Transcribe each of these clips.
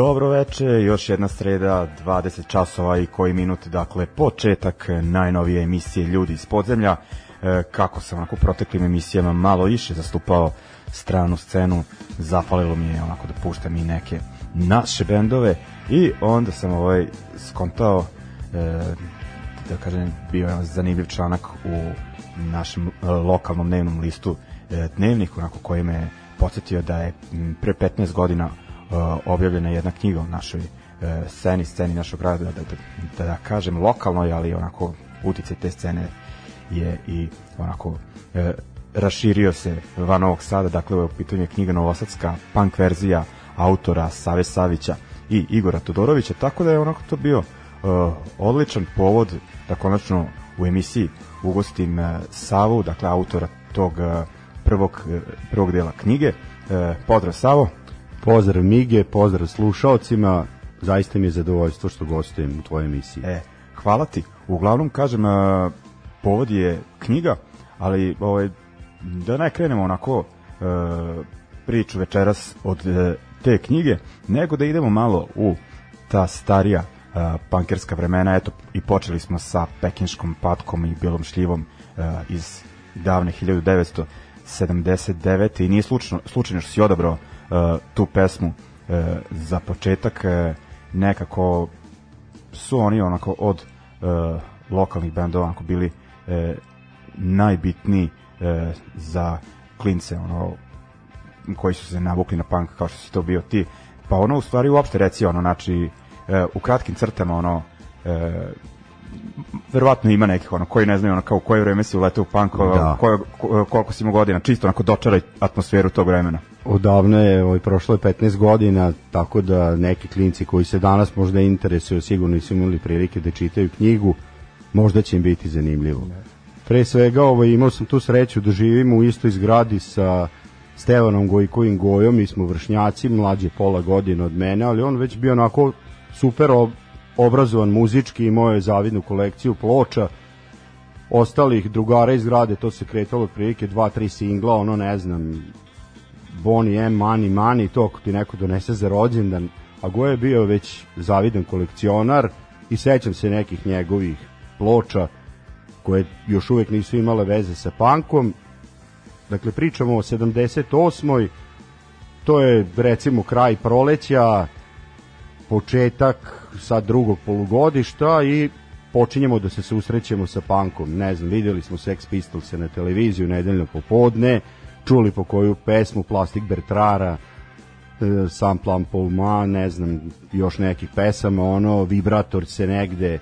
Dobro veče, još jedna sreda, 20 časova i koji minut, dakle početak najnovije emisije Ljudi iz podzemlja. E, kako sam onako u proteklim emisijama malo više zastupao stranu scenu, zapalilo mi je onako da puštam i neke naše bendove i onda sam ovaj skontao e, da kažem bio je zanimljiv članak u našem e, lokalnom dnevnom listu e, dnevnik onako koji me podsjetio da je pre 15 godina uh, objavljena jedna knjiga o našoj uh, sceni, sceni našog grada, da, da, da, da kažem lokalnoj, ali onako utice te scene je i onako uh, raširio se van Novog Sada, dakle ovo je u pitanju knjiga Novosadska punk verzija autora Save Savića i Igora Todorovića, tako da je onako to bio uh, odličan povod da konačno u emisiji ugostim uh, Savu, dakle autora tog uh, prvog, uh, prvog dela knjige. Uh, pozdrav Savo. Pozdrav Mige, pozdrav slušaocima, zaista mi je zadovoljstvo što gostujem u tvojoj emisiji. E, hvala ti. Uglavnom, kažem, povod je knjiga, ali ovaj, da ne krenemo onako uh, priču večeras od uh, te knjige, nego da idemo malo u ta starija uh, pankerska vremena, eto i počeli smo sa pekinškom patkom i bilom šljivom iz davne 1979. i nije slučajno, slučajno što si odabrao tu pesmu uh, za početak uh, nekako su oni onako od uh, lokalnih bendova onako bili uh, najbitniji uh, za klince ono koji su se navukli na punk kao što si to bio ti pa ono u stvari uopšte reci ono znači uh, u kratkim crtama ono uh, verovatno ima nekih ono koji ne znaju ono kao u koje vreme si uleteo u punk, da. koliko si imao godina, čisto onako dočaraj atmosferu tog vremena. Odavno je, ovaj, prošlo je 15 godina, tako da neki klinci koji se danas možda interesuju, sigurno nisu imali prilike da čitaju knjigu, možda će im biti zanimljivo. Pre svega ovaj, imao sam tu sreću da živim u istoj zgradi sa Stevanom Gojkovim Gojom, mi smo vršnjaci, mlađe pola godina od mene, ali on već bio onako super obrazovan muzički, imao je zavidnu kolekciju ploča, ostalih drugara iz grade, to se kretalo prilike dva, tri singla, ono ne znam, Bonnie M, Money, Money, to ako ti neko donese za rođendan, a Go je bio već zavidan kolekcionar, i sećam se nekih njegovih ploča koje još uvek nisu imale veze sa pankom. Dakle, pričamo o 78. To je recimo kraj proleća, početak sa drugog polugodišta i počinjemo da se susrećemo sa pankom. Ne znam, videli smo Sex Pistols na televiziju nedeljno popodne, čuli po koju pesmu Plastik Bertrara, e, sam plan Polma, ne znam, još nekih pesama, ono, vibrator se negde,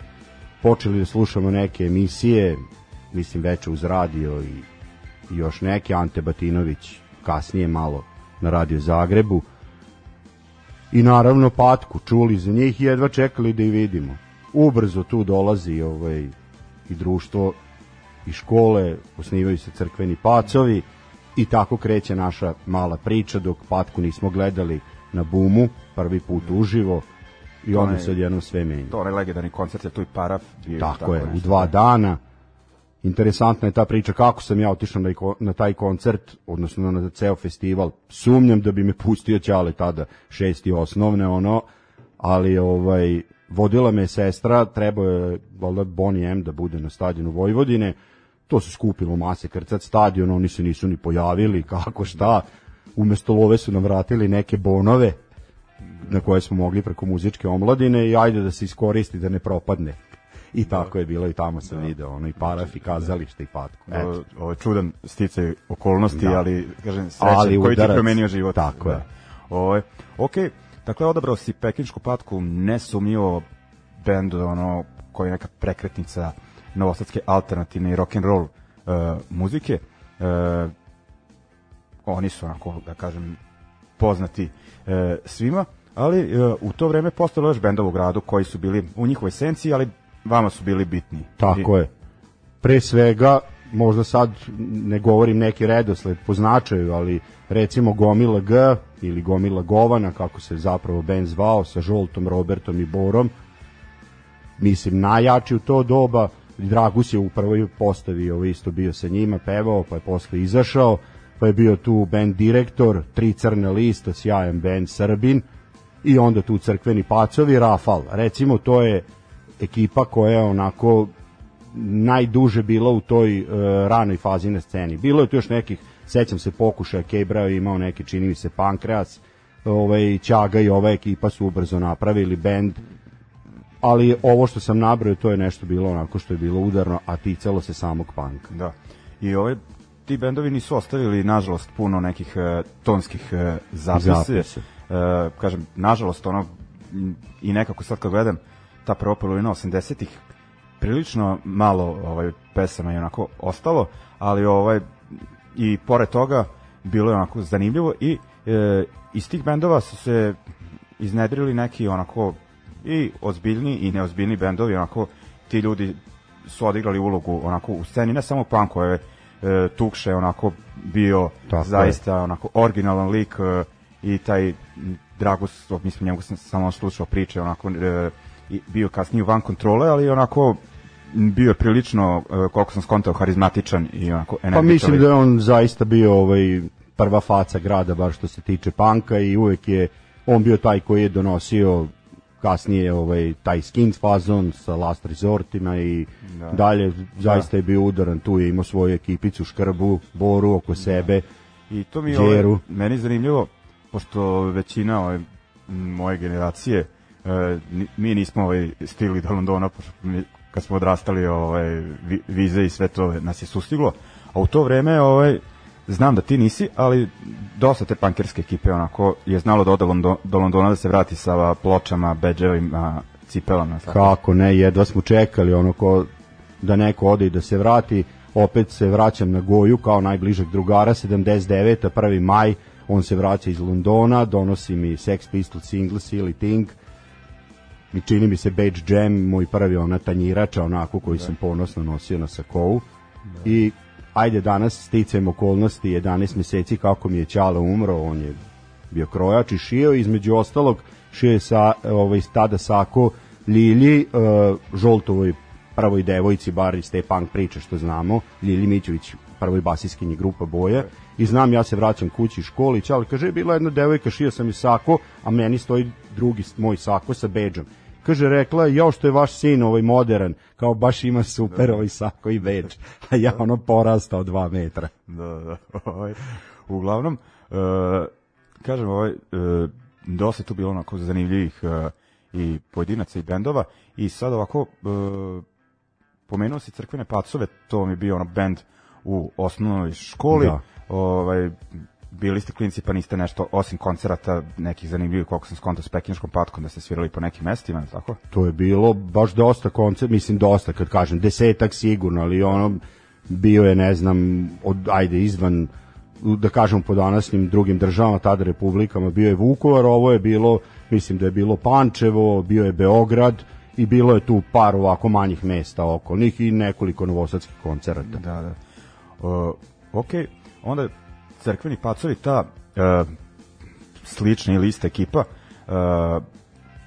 počeli da slušamo neke emisije, mislim veče uz radio i, još neke, Ante Batinović kasnije malo na radio Zagrebu, i naravno patku čuli za njih i jedva čekali da i vidimo. Ubrzo tu dolazi ovaj i društvo i škole osnivaju se crkveni pacovi i tako kreće naša mala priča dok patku nismo gledali na bumu prvi put uživo i onda se odjednom sve menja. To je legendarni koncert je tu i paraf. Bio, tako, tako je, nešto. u dva dana. Interesantna je ta priča kako sam ja otišao na, na taj koncert, odnosno na ceo festival. Sumnjam da bi me pustio Ćale tada, šesti osnovne, ono, ali ovaj vodila me sestra, trebao je valjda Bonnie M da bude na stadionu Vojvodine, to se skupilo mase krcat stadion, oni se nisu ni pojavili, kako šta, umesto love su nam vratili neke bonove na koje smo mogli preko muzičke omladine i ajde da se iskoristi da ne propadne. I tako je bilo i tamo sam da. video, ono i paraf i kazalište i patko. Ovo, ovo je čudan sticaj okolnosti, da. ali kažem srećan ali koji ti promenio život. Tako da. je. Ovo je. Okej, Dakle, odabrao si Pekinšku patku, nesumnjivo bend ono, koji je neka prekretnica novosadske alternativne i rock and roll uh, muzike. Uh, oni su onako, da kažem, poznati uh, svima, ali uh, u to vreme postalo još bendova u gradu koji su bili u njihovoj esenciji, ali vama su bili bitni. Tako I... je. Pre svega, možda sad ne govorim neki redosled po značaju, ali recimo Gomila G ili Gomila Govana, kako se zapravo band zvao, sa Žoltom, Robertom i Borom, mislim, najjači u to doba, Dragus je u prvoj postavi ovo isto bio sa njima, pevao, pa je posle izašao, pa je bio tu band direktor, tri crne lista, sjajan band Srbin, i onda tu crkveni pacovi, Rafal. Recimo, to je ekipa koja je onako najduže bila u toj uh, ranoj fazi na sceni. Bilo je tu još nekih sećam se pokušaja Kebra je imao neki čini mi se Pankreas ovaj Ćaga i ova ekipa su ubrzo napravili bend ali ovo što sam nabrao to je nešto bilo onako što je bilo udarno a ticalo se samog panka. Da. I ove ti bendovi nisu ostavili nažalost puno nekih uh, tonskih uh, zapisa. Uh, kažem nažalost ono i nekako sad kad gledam ta prva polovina 80-ih prilično malo ovaj pesama je onako ostalo ali ovaj i pored toga bilo je onako zanimljivo i e, iz tih bendova su se iznedrili neki onako i ozbiljni i neozbiljni bendovi, onako ti ljudi su odigrali ulogu onako u sceni, ne samo punko je e, Tukše onako bio Tako zaista je. onako originalan lik e, i taj Dragus, mislim njemu sam samo slušao priče onako e, bio kasnije van kontrole, ali onako bio je prilično, e, koliko sam skontao, harizmatičan i onako energičan. Pa mislim da je on zaista bio ovaj prva faca grada, bar što se tiče panka i uvek je on bio taj koji je donosio kasnije ovaj taj skins fazon sa last resortima i da. dalje zaista da. je bio udaran tu je imao svoju ekipicu škrbu boru oko da. sebe i to mi je ovaj, meni zanimljivo pošto većina ove moje generacije e, mi nismo ovaj stigli do Londona pošto mi, kad smo odrastali ovaj, vize i sve to nas je sustiglo. A u to vreme ovaj, znam da ti nisi, ali dosta te pankerske ekipe onako je znalo da ode London, do Londona da se vrati sa pločama, beđevima, cipelama. Tako. Kako ne, jedva smo čekali ono ko da neko ode i da se vrati. Opet se vraćam na Goju kao najbližeg drugara, 79. 1. maj, on se vraća iz Londona, donosi mi Sex Pistols single Silly Thing, i čini mi se Beige Jam, moj prvi ona tanjirača, onako koji da. sam ponosno nosio na sakovu. Da. I ajde danas sticajem okolnosti 11 meseci kako mi je Ćala umro, on je bio krojač i šio, između ostalog šio je sa, ovaj, tada sako Lilji, uh, Žoltovoj prvoj devojci, bar iz te punk priče što znamo, Lilji Mićević, prvoj basiskinji grupa Boja, i znam ja se vraćam kući iz školi, Ćala kaže, bila jedna devojka, šio sam i sako, a meni stoji drugi moj sako sa bedžom Kaže, rekla je, jo što je vaš sin ovaj modern, kao baš ima super ovaj sako i beč, a ja ono porastao dva metra. Da, da. Ovaj, uglavnom, e, kažem, ovaj, e, dosta tu bilo onako zanimljivih e, i pojedinaca i bendova i sad ovako e, pomenuo si crkvene pacove, to mi je bio ono bend u osnovnoj školi. Da. Ovaj bili ste klinci pa niste nešto osim koncerata nekih zanimljivih koliko sam skontao s pekinškom patkom da ste svirali po nekim mestima, tako? To je bilo baš dosta koncert, mislim dosta kad kažem, desetak sigurno, ali ono bio je, ne znam, od, ajde izvan da kažem po danasnim drugim državama, tada republikama, bio je Vukovar, ovo je bilo, mislim da je bilo Pančevo, bio je Beograd i bilo je tu par ovako manjih mesta okolnih i nekoliko novosadskih koncerata. Da, da. Uh, ok, onda crkveni pacovi, ta uh, slična ili ista ekipa, uh,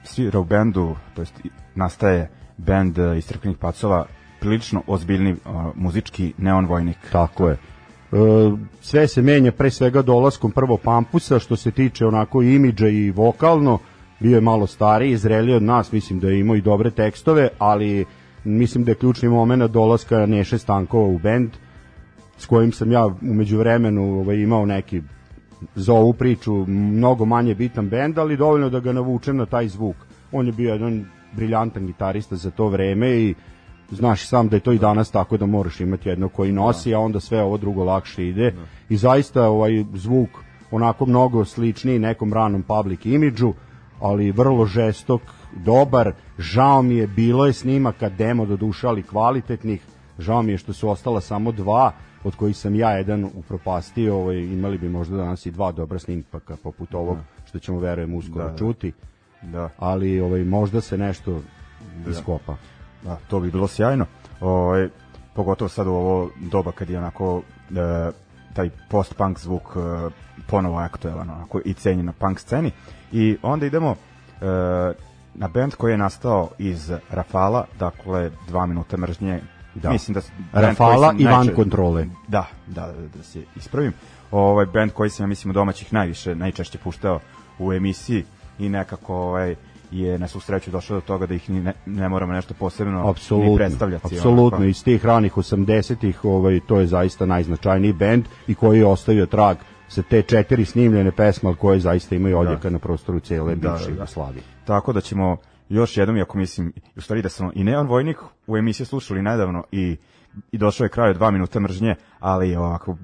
svira u bendu, to jest nastaje bend uh, iz crkvenih pacova, prilično ozbiljni uh, muzički neon vojnik. Tako je. E, sve se menja pre svega dolaskom prvo Pampusa što se tiče onako imidža i vokalno bio je malo stariji, zreliji od nas mislim da je imao i dobre tekstove ali mislim da je ključni moment dolaska Neše Stankova u bend s kojim sam ja umeđu vremenu ovaj, imao neki za ovu priču mnogo manje bitan bend, ali dovoljno da ga navučem na taj zvuk. On je bio jedan briljantan gitarista za to vreme i znaš sam da je to i danas tako da moraš imati jedno koji nosi, a onda sve ovo drugo lakše ide. I zaista ovaj zvuk onako mnogo sličniji nekom ranom public imidžu, ali vrlo žestok, dobar. Žao mi je, bilo je snimaka demo do duša, ali kvalitetnih. Žao mi je što su ostala samo dva, od kojih sam ja jedan upropastio, ovaj, imali bi možda danas i dva dobra snimaka poput ovog, što ćemo verujem uskoro Da, da. čuti, Da. ali ovaj, možda se nešto iskopa. Da, to bi bilo sjajno. Ovaj pogotovo sad u ovo doba kad je onako e, taj post-punk zvuk e, ponovo aktuelan onako, i cenjen na punk sceni. I onda idemo e, na band koji je nastao iz Rafala, dakle dva minuta mržnje. Da. Mislim da Rafala i van najče- kontrole. Da, da, da, da se ispravim. Ovaj band koji sam ja mislim domaćih najviše najčešće puštao u emisiji i nekako ovaj je na svu sreću došao do toga da ih ni ne, ne moramo nešto posebno ni Apsolutno, predstavljati. apsolutno onako. iz tih ranih 80-ih, ovaj to je zaista najznačajniji bend i koji je ostavio trag sa te četiri snimljene pesme, koje zaista imaju odjeka na prostoru cele Da, bivše da, da. Jugoslavije. Tako da ćemo još jednom, iako mislim, u stvari da sam i Neon Vojnik u emisiji slušali nedavno i, i došao je kraj od dva minuta mržnje, ali ovako,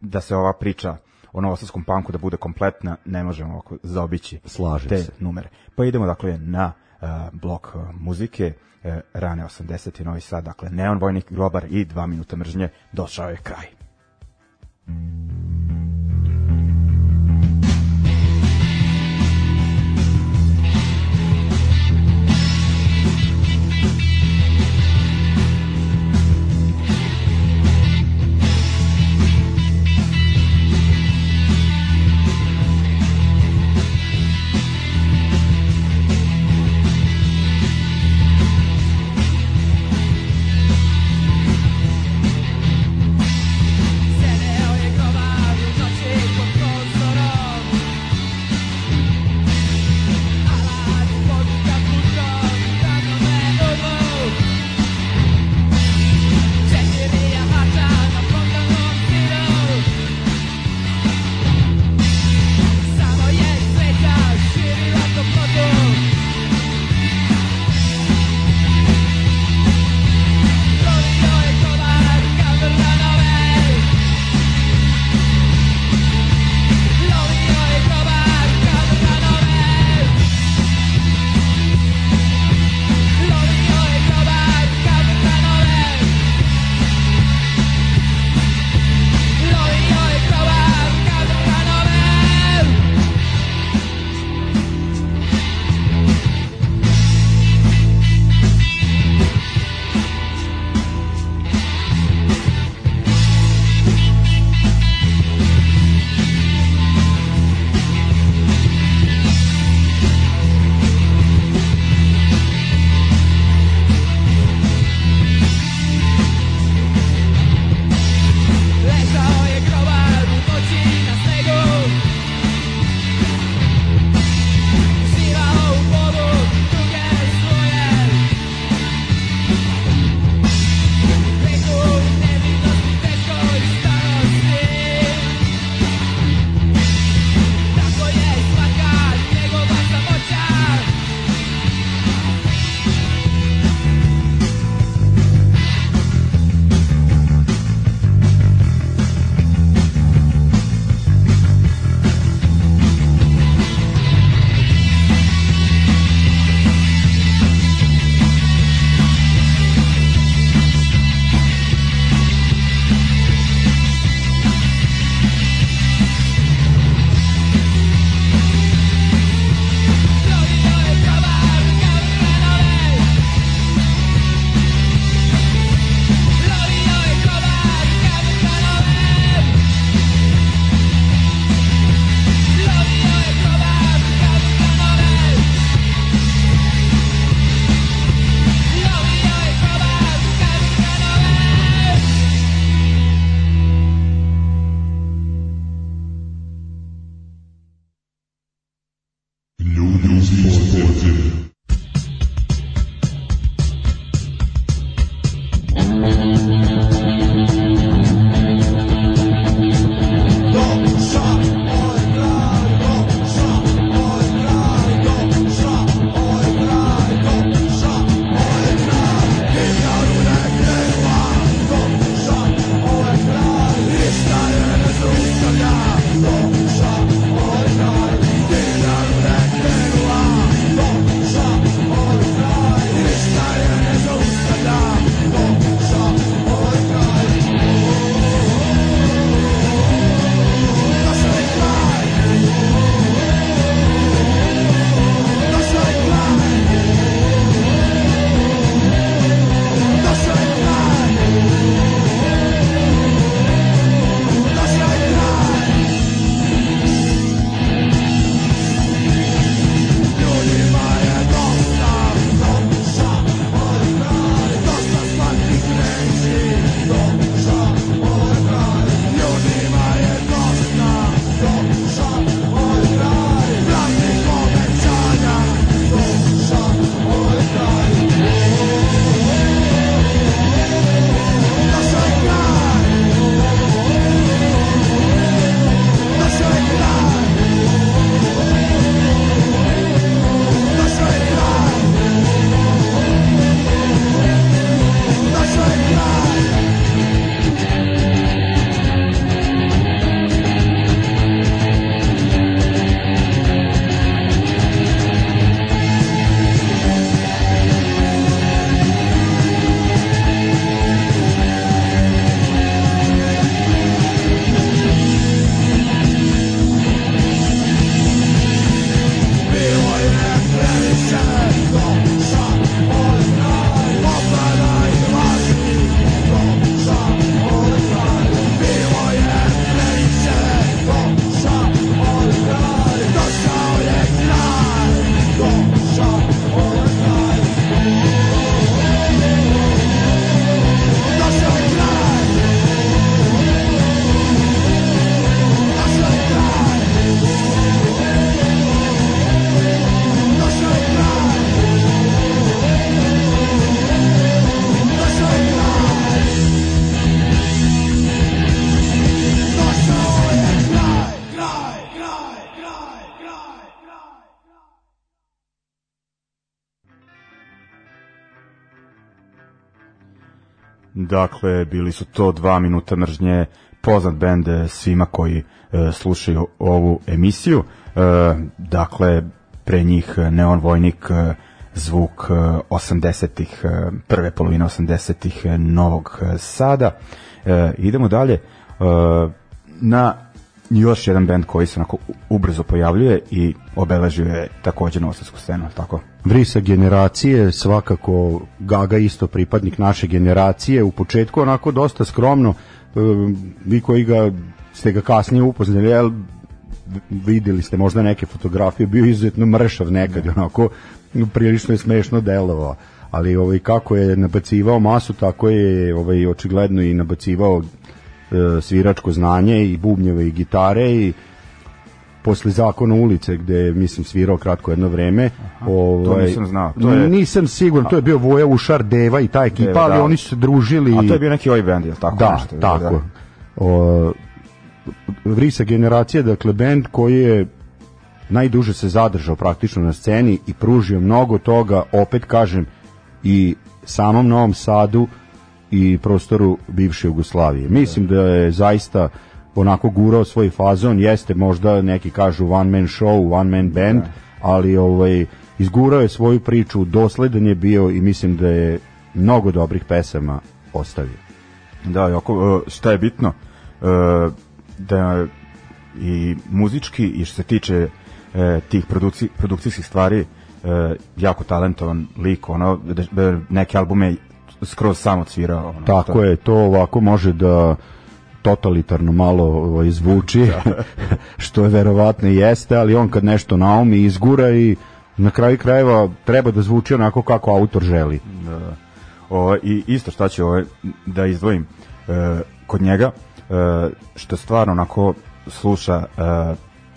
da se ova priča o novosadskom panku da bude kompletna, ne možemo ovako zaobići Slažem te se. numere. Pa idemo dakle na uh, blok uh, muzike, uh, rane 80. Novi Sad, dakle Neon Vojnik, Grobar i dva minuta mržnje, došao je kraj. You Dakle, bili su to dva minuta mržnje, poznat bend e, svima koji e, slušaju ovu emisiju. E, dakle, pre njih Neon Vojnik, e, zvuk e, 80-ih, e, prve polovine 80-ih e, Novog e, Sada. E, idemo dalje e, na još jedan bend koji se onako ubrzo pojavljuje i obeležio je takođe novosadsku scenu, tako? Vrisa generacije, svakako Gaga isto pripadnik naše generacije, u početku onako dosta skromno, e, vi koji ga ste ga kasnije upoznali, jel, videli ste možda neke fotografije, bio izuzetno mršav nekad, onako prilično je smešno delovao. Ali ovaj kako je nabacivao masu tako je ovaj očigledno i nabacivao sviračko znanje i bubnjeve i gitare i posle zakona ulice gde mislim svirao kratko jedno vreme to nisam znao, to je- nisam siguran to je bio Voja Ušar Deva i ta ekipa Deva, ali da. oni su se družili A to je bio neki ovaj bend, je tako? da, nešto? tako. O, Vrisa generacija, dakle, bend koji je najduže se zadržao praktično na sceni i pružio mnogo toga, opet kažem, i samom Novom Sadu i prostoru bivše Jugoslavije. Mislim da je zaista onako gurao svoj fazon, jeste možda neki kažu one man show, one man band, ali ovaj izgurao je svoju priču, dosledan je bio i mislim da je mnogo dobrih pesama ostavio. Da, Joko, e, šta je bitno? E, Da i muzički i što se tiče e, tih produkci, produkcijskih stvari jako talentovan lik, ono, da, da neke albume skroz sam odsvirao. Ono, Tako to- je, to ovako može da totalitarno malo ovaj, zvuči, što je verovatno jeste, ali on kad nešto naumi izgura i na kraju krajeva treba da zvuči onako kako autor želi. Da, da. O, I isto šta ću ovaj, da izdvojim e, kod njega, e, što stvarno onako sluša e,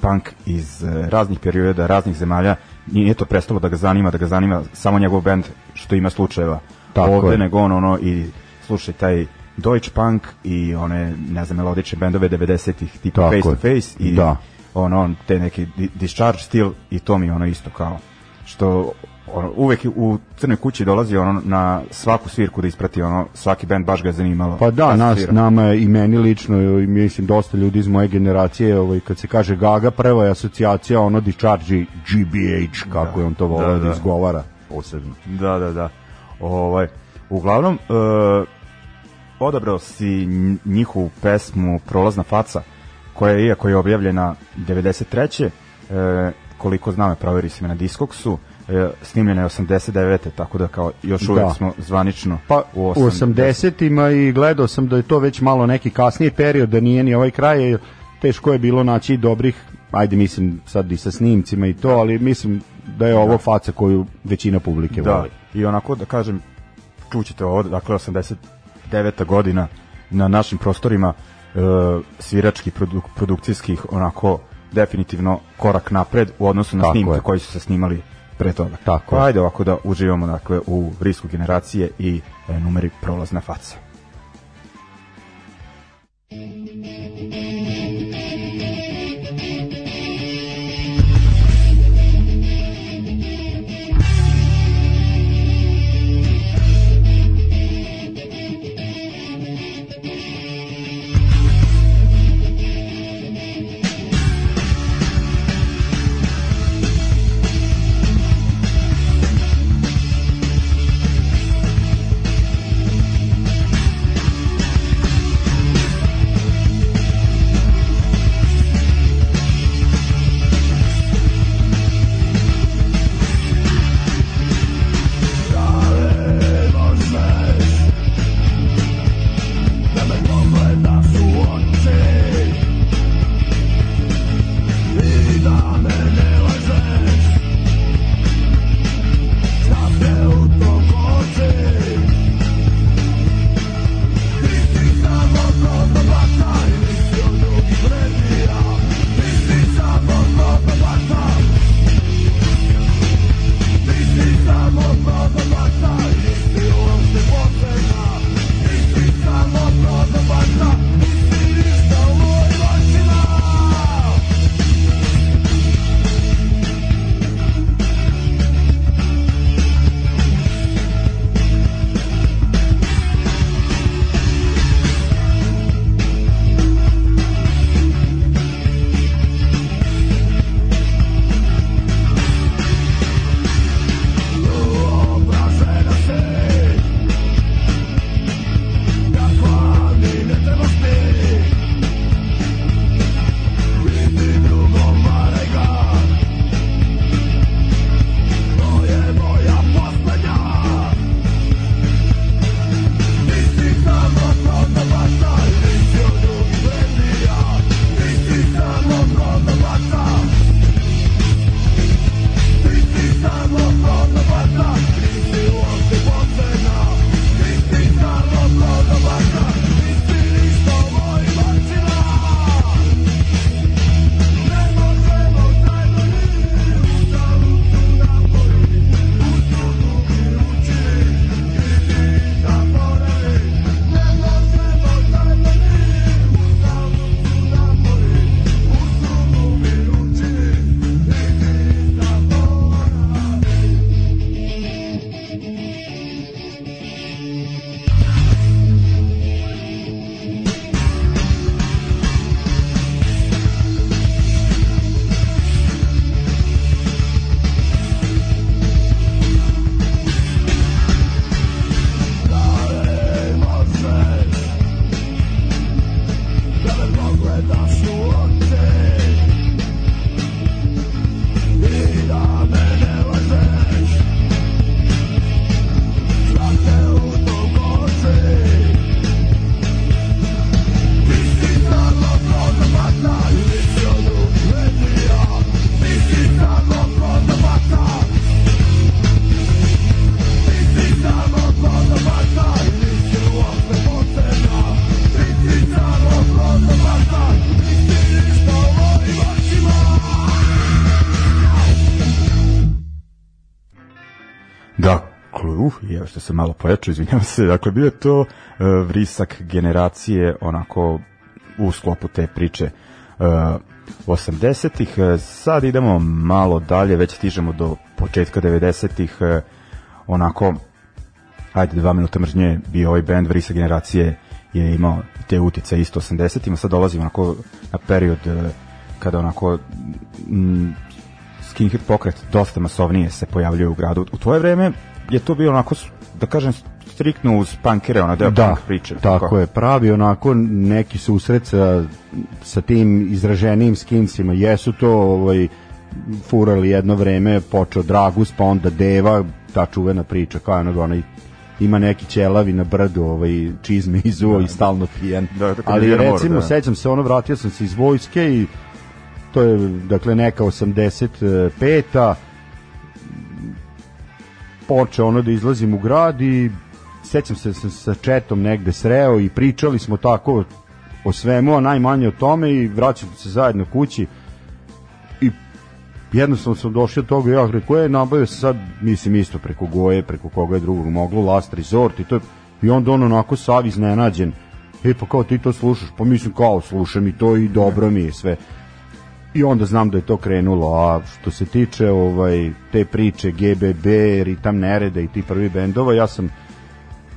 punk iz e, raznih perioda, raznih zemalja, nije to prestalo da ga zanima, da ga zanima samo njegov band što ima slučajeva Tako ovde, je. nego on ono i slušaj taj Deutsche Punk i one, ne znam, melodične bendove 90-ih, tipa Tako Face to. Face i Da. ono, on, te neki di- discharge stil i to mi ono isto kao što ono, uvek u Crnoj kući dolazi ono na svaku svirku da isprati ono svaki bend baš ga je zanimalo. Pa da, se nas, svira. nama i meni lično, i mislim dosta ljudi iz moje generacije, ovaj, kad se kaže Gaga, prva je asocijacija ono Discharge GBH, kako je on to volao da, da, da. izgovara posebno. Da, da, da. Ovaj, uglavnom, e, odabrao si nj- njihovu pesmu Prolazna faca, koja je, iako je objavljena 93. E, koliko znam proveri se me na Discogsu, e, snimljena je 89. tako da kao još uvek Da. smo zvanično Pa u u 80-ima i gledao sam da je to već malo neki kasniji period, da nije ni ovaj kraj, teško je bilo naći dobrih, ajde mislim sad i sa snimcima i to, ali mislim da je ovo faca koju većina publike Da, voli. i onako da kažem, čućete ovo, dakle 89. godina na našim prostorima e, svirački, produk, produkcijskih, onako definitivno korak napred u odnosu na Tako snimke je. koji su se snimali pre toga. Tako pa ajde ovako da uživamo dakle, u risku generacije i e, numeri prolazna faca. Što se malo pojačao, izvinjavam se, dakle bio je to uh, vrisak generacije onako u sklopu te priče uh, 80-ih, sad idemo malo dalje, već stižemo do početka 90-ih, uh, onako ajde dva minuta mržnje bio ovaj band Vrisa generacije je imao te utice isto 80-ima, sad dolazimo onako na period kada onako m, skinhead pokret dosta masovnije se pojavljuje u gradu. U tvoje vreme je to bio onako, da kažem, striktno uz punkere, ona deo da, punk priče. Tako, tako je, pravi onako neki susret sa, sa tim izraženijim skincima. Jesu to ovaj, furali jedno vreme, počeo Dragus, pa onda Deva, ta čuvena priča, kao onog onaj ima neki ćelavi na brdu, ovaj čizme izuo da, i stalno pijan. Da, Ali recimo, da. sećam se, ono, vratio sam se iz vojske i to je, dakle, neka 85-a, počeo ono da izlazim u grad i sećam se sa, sa četom negde sreo i pričali smo tako o svemu, a najmanje o tome i vraćam se zajedno kući i jednostavno sam došao od toga ja rekao je nabavio? Se sad mislim isto preko Goje, preko koga je drugog moglo Last Resort i to je, i onda on onako sav iznenađen. E pa kao ti to slušaš? Pa mislim kao slušam i to i dobro mi je sve i onda znam da je to krenulo a što se tiče ovaj te priče GBB, Ritam Nerede i ti prvi bendova ja sam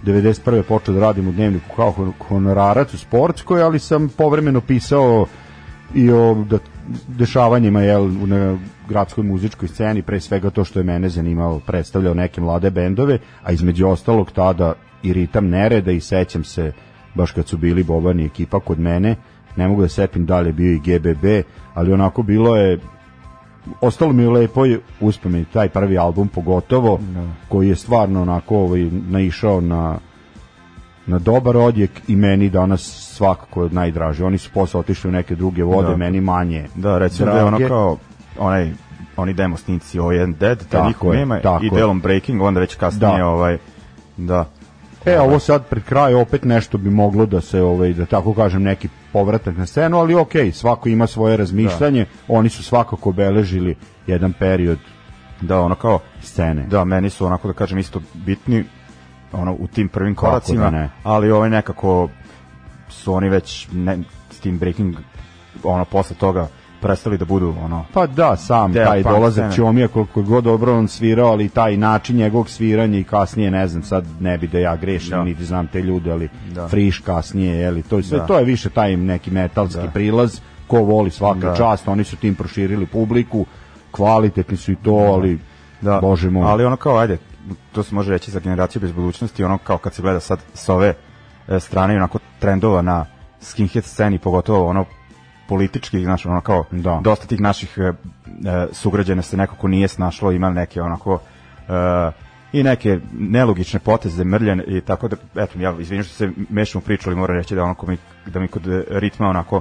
91. počeo da radim u dnevniku kao honorarac u sportskoj, ali sam povremeno pisao i o da, dešavanjima jel, na gradskoj muzičkoj sceni, pre svega to što je mene zanimalo, predstavljao neke mlade bendove, a između ostalog tada i ritam nereda i sećam se baš kad su bili Bobani ekipa kod mene, ne mogu da setim da li je bio i GBB, ali onako bilo je ostalo mi je lepo uspomen taj prvi album pogotovo no. Da. koji je stvarno onako ovaj naišao na na dobar odjek i meni danas svakako je najdraži. Oni su posle otišli u neke druge vode, da. meni manje. Da, recimo drage. da je ono kao onaj oni demo snimci ovo jedan dead, da niko nema i delom breaking, onda već kasnije da. ovaj da E, ovo sad pred kraj opet nešto bi moglo da se, ovaj, da tako kažem, neki povratak na scenu, ali ok, svako ima svoje razmišljanje, da. oni su svakako obeležili jedan period da ono kao scene. Da, meni su onako da kažem isto bitni ono u tim prvim koracima, da ali ovaj nekako su oni već ne, s tim breaking ono posle toga prestali da budu ono pa da sam taj dolazak Ćomija koliko god dobro on svirao ali taj način njegovog sviranja i kasnije ne znam sad ne bi da ja grešim da. niti znam te ljude ali da. friš kasnije je li to sve da. to je više taj neki metalski da. prilaz ko voli svaka da. čast oni su tim proširili publiku kvalitetni su i to da. ali da. bože moj ali ono kao ajde to se može reći za generaciju bez budućnosti ono kao kad se gleda sad s ove e, strane onako trendova na skinhead sceni pogotovo ono politički, znaš, ono kao da. dosta tih naših e, e, sugrađana se nekako nije snašlo, ima neke onako e, i neke nelogične poteze mrljen i tako da, eto, ja izvinjam što se mešam u priču, ali moram reći da onako mi, da mi kod ritma onako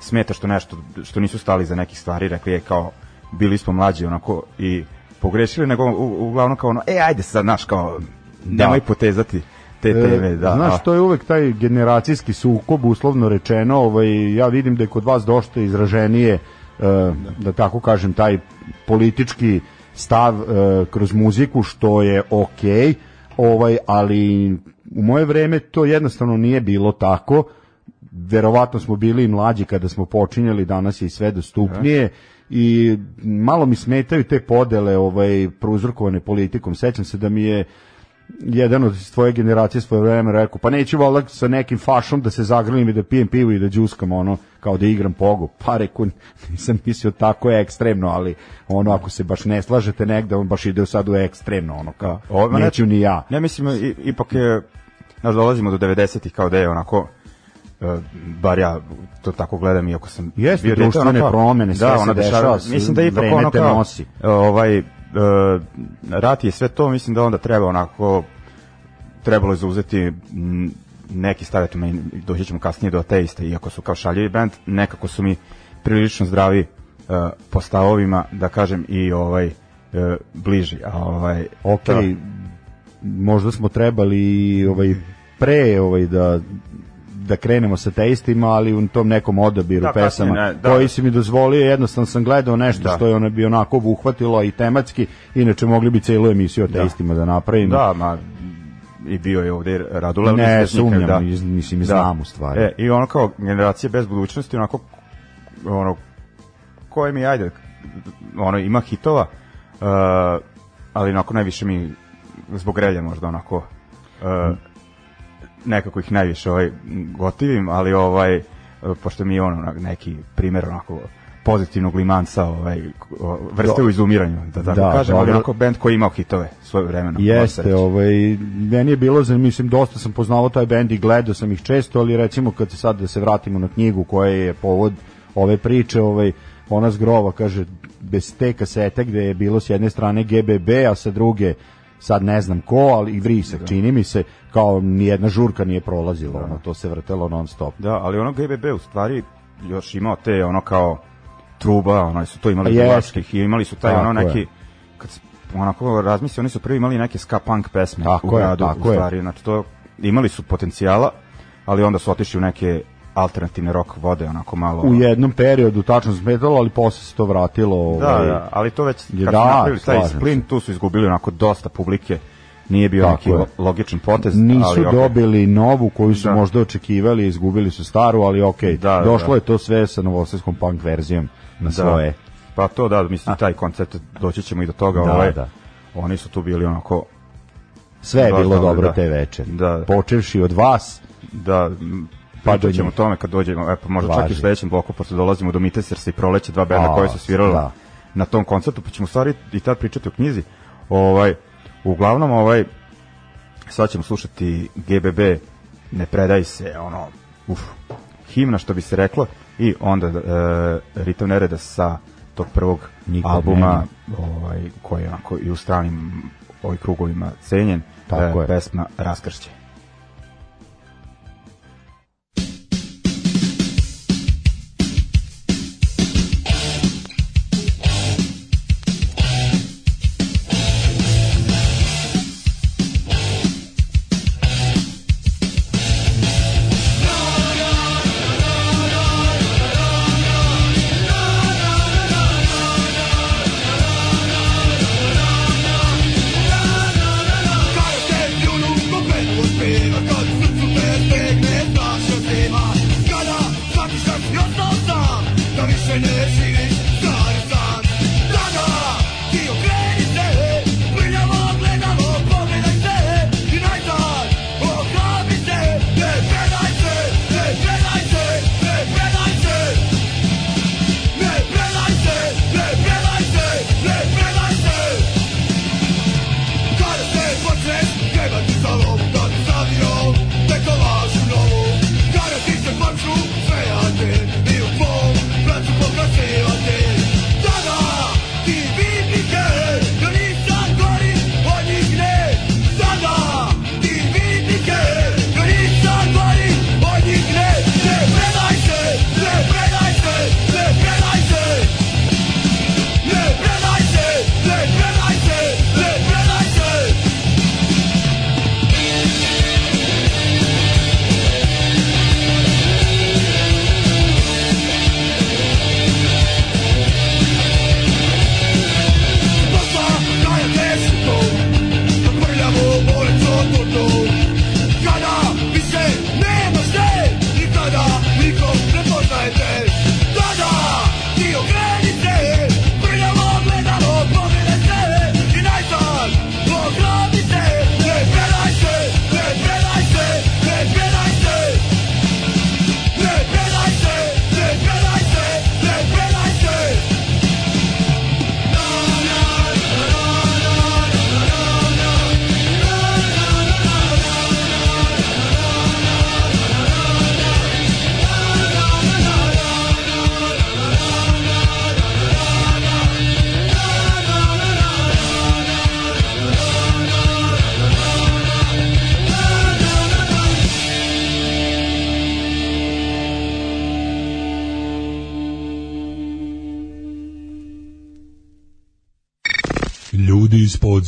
smeta što nešto, što nisu stali za nekih stvari, rekli je kao, bili smo mlađi onako i pogrešili, nego uglavnom kao ono, e, ajde sad, znaš, kao, da. nemoj potezati te e, teme, da. Znaš, to je uvek taj generacijski sukob, uslovno rečeno, ovaj, ja vidim da je kod vas dosta izraženije, e, da tako kažem, taj politički stav e, kroz muziku, što je okej, okay, ovaj, ali u moje vreme to jednostavno nije bilo tako, verovatno smo bili mlađi kada smo počinjali, danas je i sve dostupnije, i malo mi smetaju te podele ovaj prouzrokovane politikom. Sećam se da mi je jedan od tvoje generacije svoje vreme rekao, pa neću valjda sa nekim fašom da se zagrlim i da pijem pivo i da džuskam, ono, kao da igram pogo. Pa reku, nisam mislio tako je ekstremno, ali ono, ako se baš ne slažete negde, on baš ide sad u ekstremno, ono, kao, o, neću ni ja. Ne, mislim, ipak je, znaš, dolazimo do 90-ih kao da je onako, uh, bar ja to tako gledam iako sam Jeste, bio društvene promene, sve da, se dešava, mislim da ipak ono kao, nosi. ovaj, uh, rat je sve to, mislim da onda treba onako trebalo je zauzeti neki staviti me, doći ćemo kasnije do ateista, iako su kao šaljivi band, nekako su mi prilično zdravi uh, po stavovima, da kažem, i ovaj uh, bliži. A, ovaj, ok, to... možda smo trebali ovaj, pre ovaj, da da krenemo sa teistima, ali u tom nekom odabiru Da, pesama kasnije, ne, da. koji si mi dozvolio, jednostavno sam gledao nešto Da. što je ono bi onako uhvatilo i tematski, inače mogli bi celu emisiju o teistima da, napravimo. Da, ma i bio je ovde Radula Ne, sumnjam, da. iz- mislim, i znam u stvari. E, I ono kao generacija bez budućnosti, onako, ono, koje mi, ajde, ono, ima hitova, uh, ali onako najviše mi, zbog relje možda onako, uh, nekako ih najviše ovaj, gotivim, ali ovaj, pošto mi je ono neki primer onako pozitivnog limanca ovaj, vrste Do- u izumiranju, da tako Da, kažem, ali onako band koji je imao hitove svoje vremena. Jeste, ovaj, meni je bilo, za, mislim, dosta sam poznavao taj bend i gledao sam ih često, ali recimo kad se sad da se vratimo na knjigu koja je povod ove priče, ovaj, ona zgrova, kaže, bez te kasete gde je bilo s jedne strane GBB, a sa druge sad ne znam ko, ali i vrisak, čini mi se, kao nijedna žurka nije prolazila, ono, to se vrtelo non stop. Da, ali ono GBB u stvari još imao te ono kao truba, ono su to imali Jeste. duvačkih i imali su taj Tako ono je. neki kad s- onako razmisli, oni su prvi imali neke ska punk pesme Tako u je, gradu, tako u je. stvari, znači to imali su potencijala, ali onda su otišli u neke alternativne rock vode, onako malo... U jednom periodu tačno smetalo, ali posle se to vratilo. Da, ovaj, da, ali to već kad Je, su da, napravili taj slažem splin, tu su izgubili onako dosta publike, nije bio Tako neki je. lo- logičan potez. nisu ali, okej. dobili novu koju su Da. možda očekivali, izgubili su staru, ali okej, Da, da, došlo da. je to sve sa novosadskom punk verzijom na svoje. Pa to da, mislim, taj koncept, doći ćemo i do toga. Da, ovaj, da. Oni su tu bili onako, Sve je Da, bilo da, dobro da. te veče. Da. Počevši od vas, da, pričat do ćemo o njih. tome kad dođemo, e, pa možda čak i Važi. u sledećem bloku, posle dolazimo do Mitesersa i Proleće, dva benda koje su svirala da. na tom koncertu, pa ćemo stvari i tad pričati o knjizi. Ovaj, uglavnom, ovaj, sad ćemo slušati GBB, ne predaj se, ono, uf, himna što bi se reklo, i onda e, Ritam Nereda sa tog prvog Nikog albuma, ovaj, koji je onako i u stranim ovih krugovima cenjen, Tako e, je. pesma Raskršće.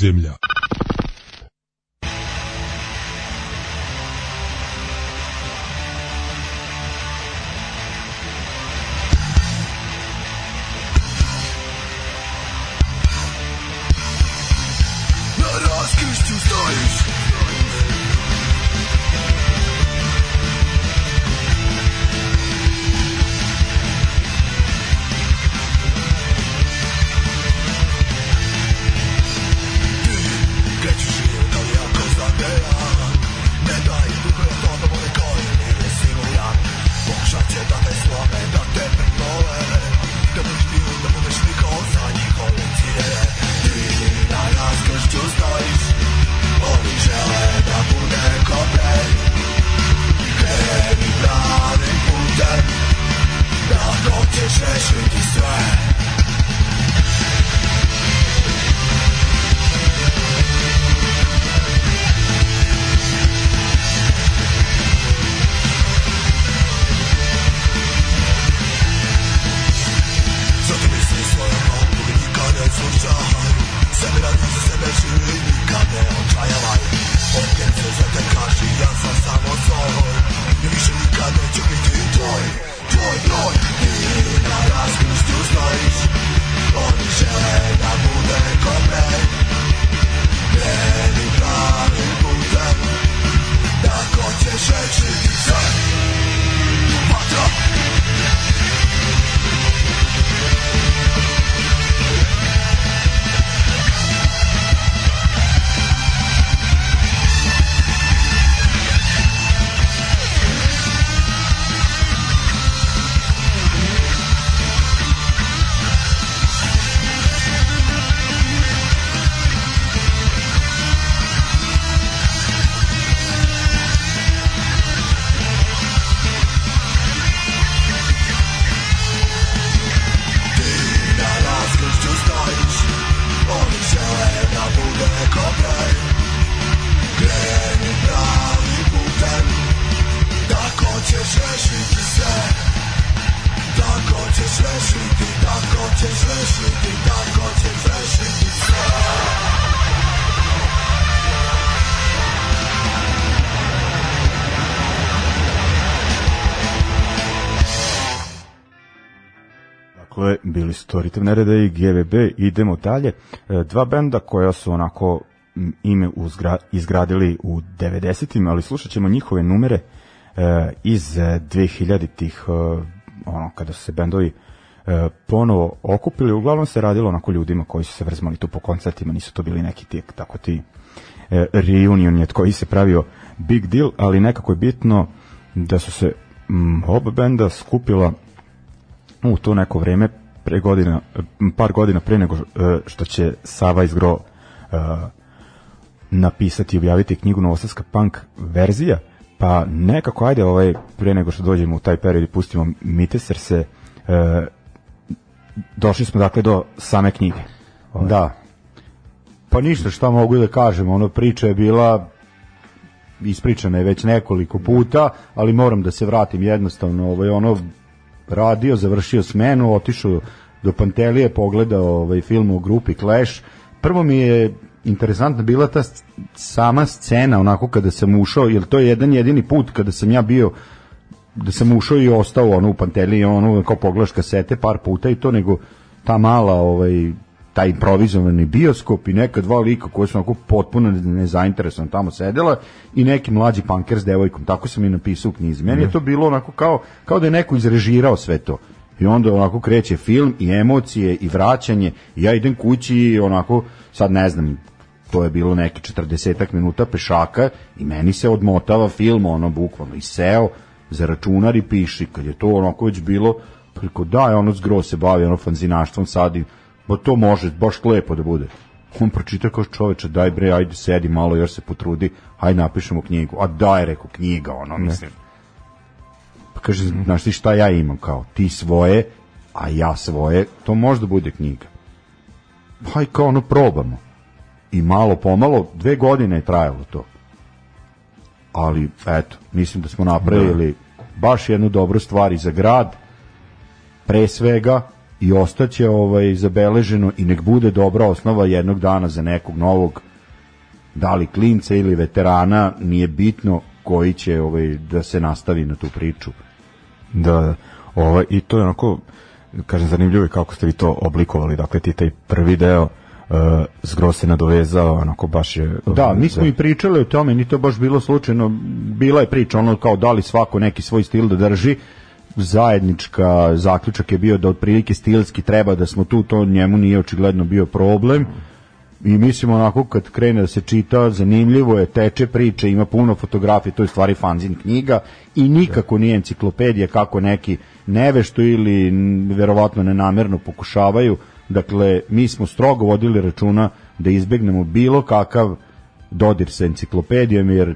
Iz bili su to Ritam Nereda i GVB, idemo dalje. E, Dva benda koja su onako ime uzgra, izgradili u 90-im, ali slušat ćemo njihove numere e, iz e, 2000-ih, e, ono, kada su se bendovi ponovo okupili, uglavnom se radilo onako ljudima koji su se vrzmali tu po koncertima, nisu to bili neki ti, tako ti reunion je koji se pravio big deal, ali nekako je bitno da su se oba benda skupila u to neko vreme pre godina, par godina pre nego e, što će Sava iz Gro e, napisati i objaviti knjigu Novosadska punk verzija, pa nekako ajde ovaj, pre nego što dođemo u taj period i pustimo Miteser se e, došli smo dakle do same knjige. Da. Pa ništa šta mogu da kažem, ono priča je bila ispričana je već nekoliko puta, ali moram da se vratim jednostavno, ovaj ono radio, završio smenu, otišao do Pantelije, pogledao ovaj film u grupi Clash. Prvo mi je interesantna bila ta sama scena, onako kada sam ušao, jer to je jedan jedini put kada sam ja bio da sam ušao i ostao ono u Panteliji, ono kao pogledaš kasete par puta i to nego ta mala ovaj taj improvizovani bioskop i neka dva lika koji su onako potpuno nezainteresovani tamo sedela i neki mlađi panker s devojkom. Tako sam i napisao u knjizi. Meni je to bilo onako kao, kao da je neko izrežirao sve to. I onda onako kreće film i emocije i vraćanje. I ja idem kući i onako, sad ne znam, to je bilo neki 40 minuta pešaka i meni se odmotava film, ono, bukvalno, i seo za računar i piši, kad je to onako već bilo, preko da, je ono zgro se bavi, ono, fanzinaštvom sad i, ba to može, baš lepo da bude. On pročita kao čoveče, daj bre, ajde sedi malo, još se potrudi, ajde napišemo knjigu. A daj, rekao, knjiga, ono, mislim. Pa kaže, znaš ti šta ja imam, kao, ti svoje, a ja svoje, to možda bude knjiga. Pa i kao ono probamo. I malo pomalo, dve godine je trajalo to. Ali, eto, mislim da smo napravili baš jednu dobru stvar i za grad, pre svega, i ostaće ovaj, zabeleženo i nek bude dobra osnova jednog dana za nekog novog da li klinca ili veterana, nije bitno koji će ovaj, da se nastavi na tu priču. Da, da. Ovaj, I to je onako, kažem, zanimljivo je kako ste vi to oblikovali. Dakle, ti taj prvi deo uh, zgro se nadovezao, onako baš je... Da, mi smo i pričali o tome, ni to baš bilo slučajno, bila je priča ono kao da li svako neki svoj stil da drži, zajednička zaključak je bio da otprilike stilski treba da smo tu, to njemu nije očigledno bio problem i mislim onako kad krene da se čita, zanimljivo je, teče priče, ima puno fotografije, to je stvari fanzin knjiga i nikako nije enciklopedija kako neki nevešto ili verovatno nenamerno pokušavaju. Dakle, mi smo strogo vodili računa da izbegnemo bilo kakav dodir sa enciklopedijom, jer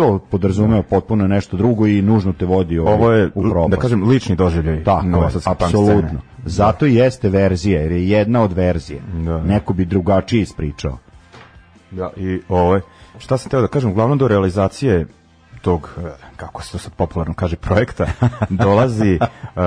to podrazumeva potpuno nešto drugo i nužno te vodi ovaj, Ovo je, u propast. da kažem, lični doživljaj. Tako je, apsolutno. scene. Zato i jeste verzija, jer je jedna od verzije. Da. Neko bi drugačije ispričao. Da, i ovaj, šta sam teo da kažem, uglavnom do realizacije tog, eh, kako se to sad popularno kaže, projekta, dolazi uh,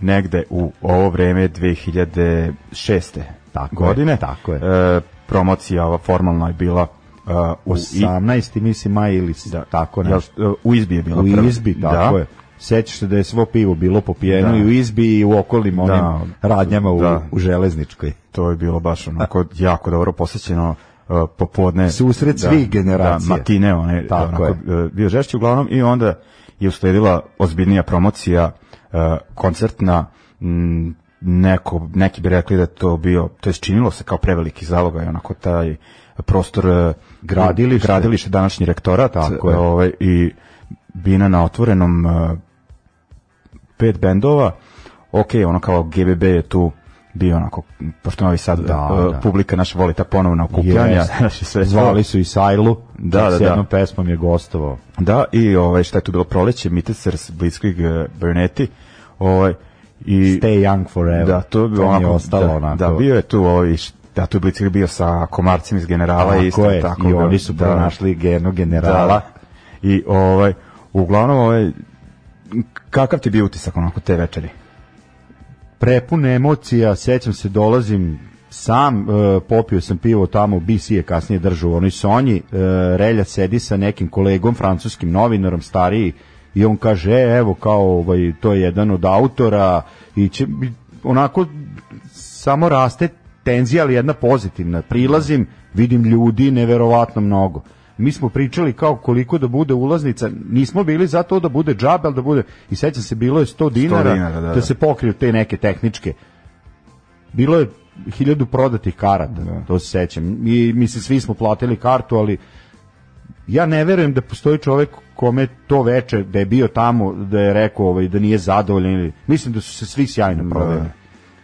negde u ovo vreme 2006. Tako je, godine. tako je. E, promocija ova formalna je bila uh, u, i, 18. mislim maj ili da, tako nešto. u izbi je bila U prva. izbi, tako da. je. Sećaš se da je svo pivo bilo popijeno Da. i u izbi i u okolnim onim Da. radnjama u, Da. u železničkoj. To je bilo baš onako jako dobro posjećeno uh, popodne. Susret svih generacija. Da, matine, one, Tako onako, je. uh, bio žešći uglavnom i onda je usledila ozbiljnija promocija uh, koncertna m, neko, neki bi rekli da to bio, to je činilo se kao preveliki zalogaj, onako taj prostor uh, Gradilište. gradilište današnji rektorat Tako je. ovaj, i bina na otvorenom uh, pet bendova, ok, ono kao GBB je tu bio onako, pošto Novi Sad, Da, uh, da. publika naša voli ta ponovna okupljanja, to. Zvali su i Sajlu, Da, da, s da. jednom pesmom je gostovao. Da, i ovaj, šta je tu bilo proleće, Blitzkrieg, uh, Burneti, ovaj, i... Stay young forever. Da, to je je onako, ostalo da, onako. Da, bio je tu ovaj, da, tu je Blitzkrieg bio sa komarcima iz generala Tako isto, je, tako i da, oni su da. pronašli geno generala. Da, I ovaj, uglavnom, ovaj, kakav ti bio utisak onako te večeri? prepun emocija, sećam se dolazim sam, e, popio sam pivo tamo, BC je kasnije držao u onoj Sonji, e, Relja sedi sa nekim kolegom, francuskim novinarom, stariji, i on kaže, e, evo, kao, ovaj, to je jedan od autora, i će, onako samo raste tenzija, ali jedna pozitivna. Prilazim, vidim ljudi neverovatno mnogo. Mi smo pričali kao koliko da bude ulaznica, nismo bili za to da bude džabe, ali da bude, i sećam se, bilo je 100 dinara, dinara, da, da da. se pokriju te neke tehničke. Bilo je hiljadu prodatih karata, to se sećam. I mislim, svi smo platili kartu, ali ja ne verujem da postoji čovek kome to veče da je bio tamo da je rekao ovaj da nije zadovoljan ili mislim da su se svi sjajno proveli.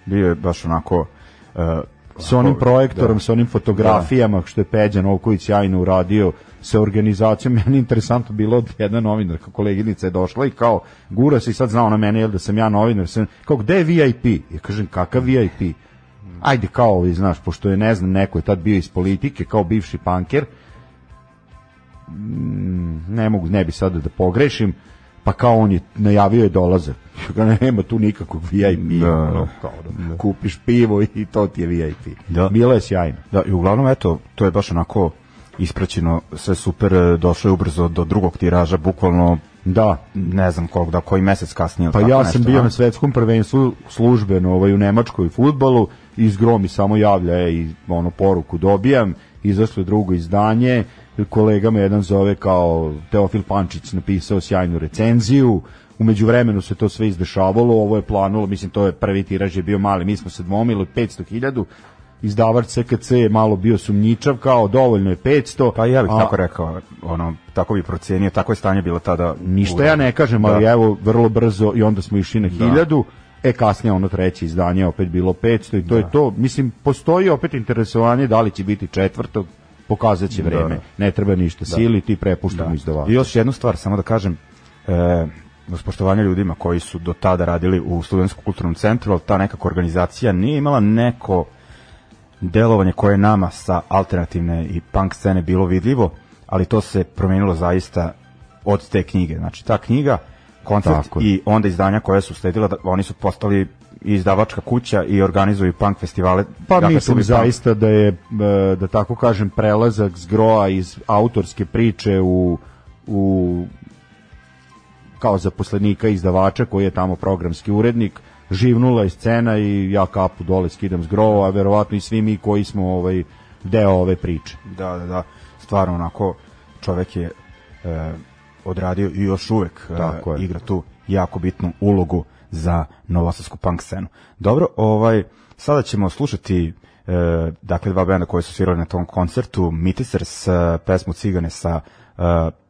Bio je baš onako... Uh, Sa onim projektorom, da. sa onim fotografijama što je Peđa Novković sjajno uradio sa organizacijom, meni interesantno bilo od jedna novinarka, koleginica je došla i kao gura se i sad zna ona mene jel da sam ja novinar, sam, kao gde je VIP? Ja kažem kakav VIP? Ajde kao ovi, znaš, pošto je ne znam, neko je tad bio iz politike, kao bivši panker, mm, ne mogu, ne bi sada da pogrešim, pa kao on je najavio je dolazak. Ga nema tu nikakvog VIP. Da, ono, kao da Kupiš pivo i to ti je VIP. Da. Bilo je sjajno. Da, i uglavnom, eto, to je baš onako ispraćeno, sve super, e, došlo je ubrzo do drugog tiraža, bukvalno Da. ne znam kog, da koji mesec kasnije. Pa ja nešto, sam bio a? na svetskom prvenstvu službeno ovaj, u Nemačkoj futbalu i zgro mi samo javlja e, i ono poruku dobijam, izašlo drugo izdanje, kolega me jedan zove kao Teofil Pančić napisao sjajnu recenziju, umeđu vremenu se to sve izdešavalo, ovo je planulo, mislim to je prvi tiraž je bio mali, mi smo se dvomili od 500.000, izdavač CKC je malo bio sumnjičav, kao dovoljno je 500. Pa ja bih a- tako rekao, ono, tako bi procenio, tako je stanje bilo tada. Ništa ja ne kažem, ali Da. evo vrlo brzo i onda smo išli na hiljadu. E kasnije ono treće izdanje je opet bilo 500 i to je to. Mislim, postoji opet interesovanje da li će biti četvrtog, pokazat će vreme. Ne treba ništa siliti, prepuštamo Da. izdavaču. I još jednu stvar, samo da kažem, e, uz poštovanje ljudima koji su do tada radili u Studentskom kulturnom centru, ali ta nekako organizacija nije imala neko delovanje koje je nama sa alternativne i punk scene bilo vidljivo, ali to se promenilo zaista od te knjige. Znači, ta knjiga, koncert Tako i onda izdanja koje su sledila, da, oni su postali izdavačka kuća i organizuju punk festivale. Pa Dakle, mislim Tubi Punk. zaista da je, e, da tako kažem, prelazak zgroa iz autorske priče u, u kao zaposlenika izdavača koji je tamo programski urednik, živnula je scena i ja kapu dole skidam s grova, a verovatno i svi mi koji smo ovaj deo ove priče. Da, da, da. Stvarno onako čovek je e, odradio i još uvek e, igra tu jako bitnu ulogu za novosadsku punk scenu. Dobro, ovaj sada ćemo slušati e, dakle dva benda koji su svirali na tom koncertu Mitisers e, pesmu Cigane sa e,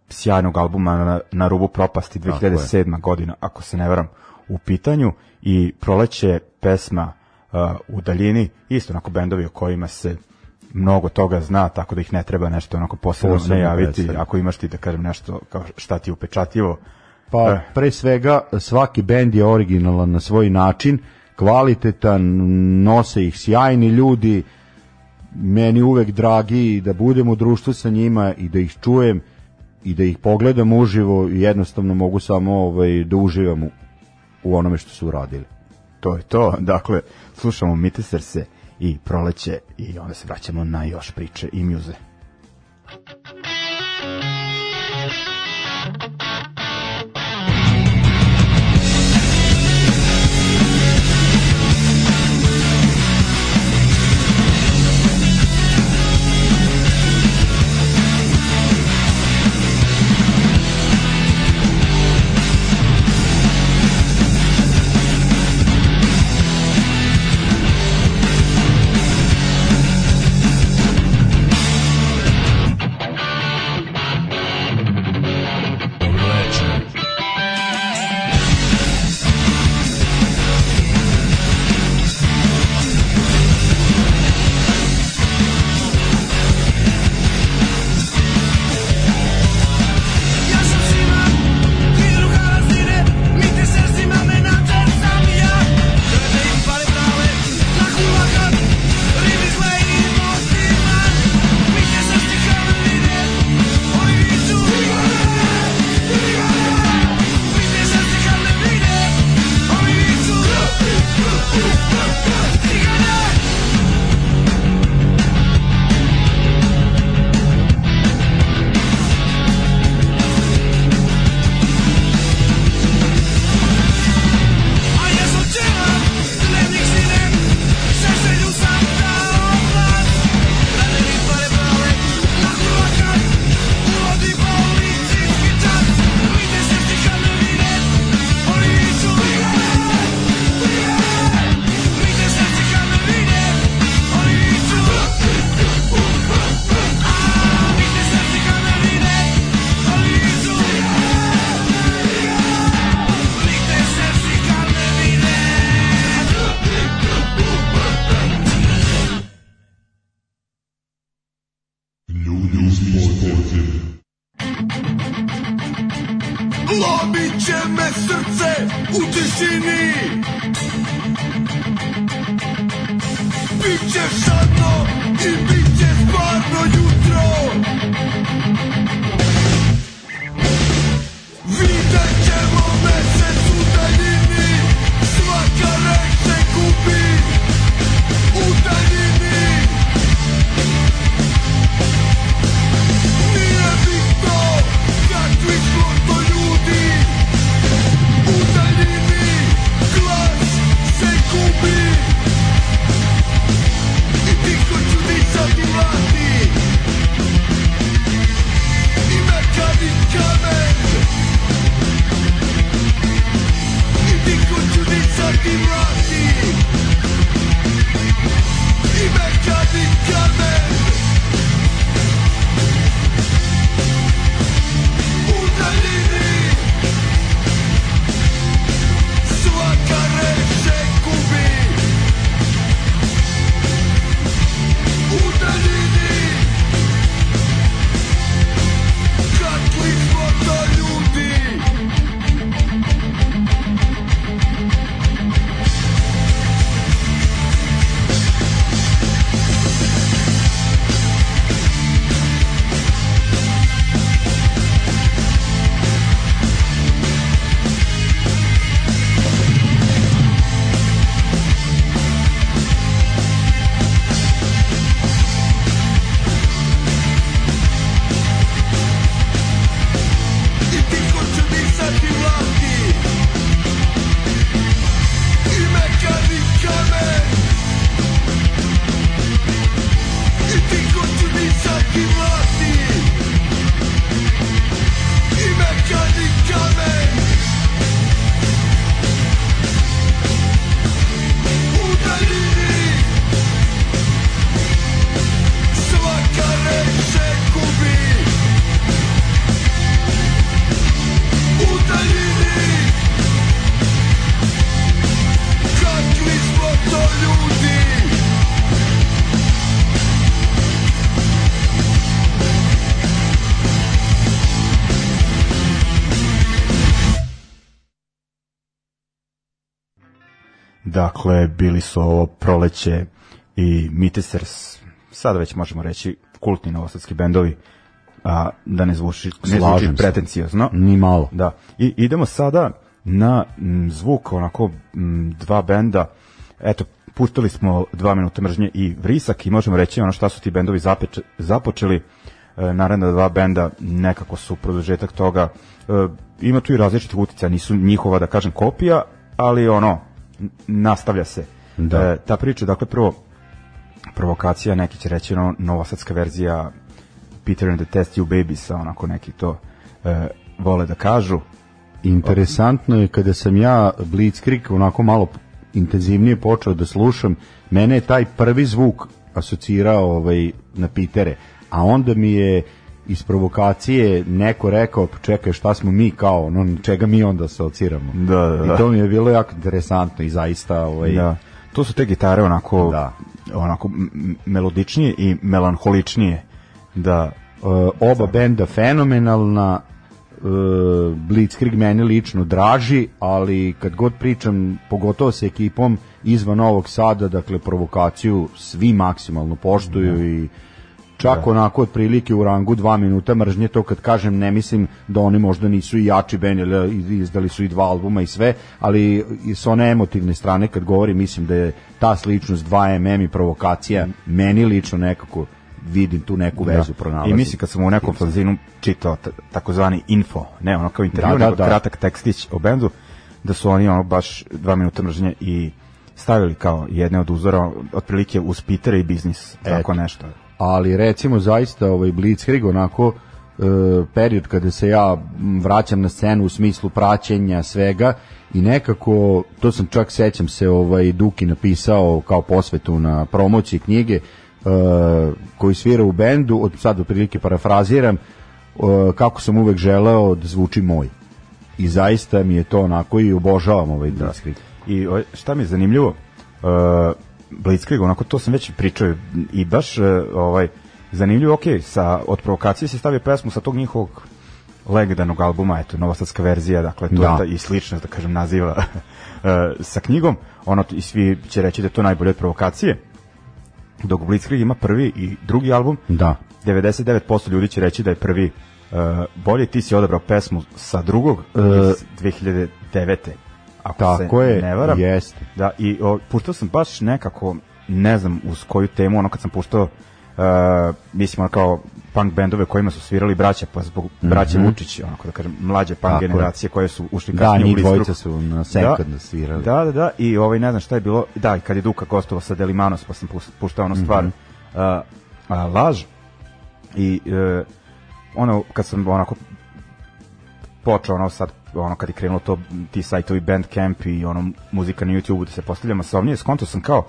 sjajnog albuma na, na rubu propasti je. 2007. godina, ako se ne varam, u pitanju i proleće pesma uh, u daljini, isto onako bendovi o kojima se mnogo toga zna, tako da ih ne treba nešto onako posebno najaviti, ako imaš ti da kažem nešto kao šta ti upečatljivo. Pa Eh. pre svega svaki bend je originalan na svoj način, kvalitetan, nose ih sjajni ljudi, meni uvek dragi da budem u društvu sa njima i da ih čujem i da ih pogledam uživo i jednostavno mogu samo ovaj, da uživam u, u onome što su uradili. To je to, dakle, slušamo Miteserse i proleće i onda se vraćamo na još priče i mjuze. Dakle, bili su ovo Proleće i Mitesers, sada već možemo reći kultni novosadski bendovi, a, da ne zvuči, ne zvuči Slažem pretencijozno. Ni malo. Da. I idemo sada na m, zvuk onako m, dva benda. Eto, pustili smo dva minuta mržnje i vrisak i možemo reći ono šta su ti bendovi zapeč, započeli. E, naravno dva benda nekako su produžetak toga. E, ima tu i različitih uticaja, nisu njihova da kažem kopija, ali ono nastavlja se. Da. E, ta priča, dakle prvo provokacija, neki će reći ono, novosadska verzija Peter and the Test You Babies, onako neki to e, vole da kažu. Interesantno je kada sam ja Blitzkrieg onako malo intenzivnije počeo da slušam, mene je taj prvi zvuk asocirao ovaj, na Pitere, a onda mi je iz provokacije neko rekao, "Pa čekaj šta smo mi kao, ono, čega mi onda asociramo. Da, da, da. I to mi je bilo jako interesantno i zaista ovaj, Da. To su te gitare onako Da. onako melodičnije i melanholičnije. Da, Uh, oba benda fenomenalna uh, Blitzkrieg meni lično draži ali kad god pričam pogotovo sa ekipom izvan Novog Sada dakle provokaciju svi maksimalno poštuju i čak onako otprilike u rangu dva minuta mržnje to kad kažem ne mislim da oni možda nisu i jači band izdali su i dva albuma i sve ali i s one emotivne strane kad govorim mislim da je ta sličnost 2MM i provokacija meni lično nekako vidim tu neku vezu da. pronalazim. I mislim kad sam u nekom fanzinu čitao takozvani info, ne ono kao intervju, Da, da, nego da. kratak tekstić o bendu, da su oni ono baš dva minuta mržnje i stavili kao jedne od uzora otprilike uz Pitera i biznis, tako Eto. nešto. Ali recimo zaista ovaj Blitzkrieg onako e, period kada se ja vraćam na scenu u smislu praćenja svega i nekako to sam čak sećam se ovaj Duki napisao kao posvetu na promociji knjige e, koji svira u bendu od sad otprilike parafraziram e, kako sam uvek želeo da zvuči moj i zaista mi je to onako i obožavam ovaj Blitzkrieg. I šta mi je zanimljivo, uh, Blitzkrieg, onako to sam već pričao i baš uh, ovaj zanimljivo, ok, sa, od provokacije se stavio pesmu sa tog njihovog legendarnog albuma, eto, novosadska verzija, dakle, to Da. je ta, i sličnost, da kažem, naziva e, sa knjigom. Ono, i svi će reći da je to najbolje od provokacije. Dok Blitzkrieg ima prvi i drugi album, Da. 99% ljudi će reći da je prvi uh, bolji. Ti si odabrao pesmu sa drugog E, iz 2009. Ako Tako se je, ne varam. jeste. Da, i o, puštao sam baš nekako, ne znam uz koju temu, ono kad sam puštao, uh, mislim ono kao punk bendove kojima su svirali braća, pa zbog braće Vučić, onako da kažem, mlađe punk. Tako je. generacije koje su ušli Da, kasnije u njih Blitzkrieg. dvojica su na sekund svirali. Da, da, da, i ovaj, ne znam šta je bilo, da, i kad je Duka gostovao sa Delimanos, pa sam puštao onu stvar, Mhm. uh, a, laž, i uh, ono, kad sam onako počeo ono sad, ono kad je krenulo to, ti sajtovi Bandcamp i ono muzika na YouTubeu da se postavlja masovnije, skonto sam kao,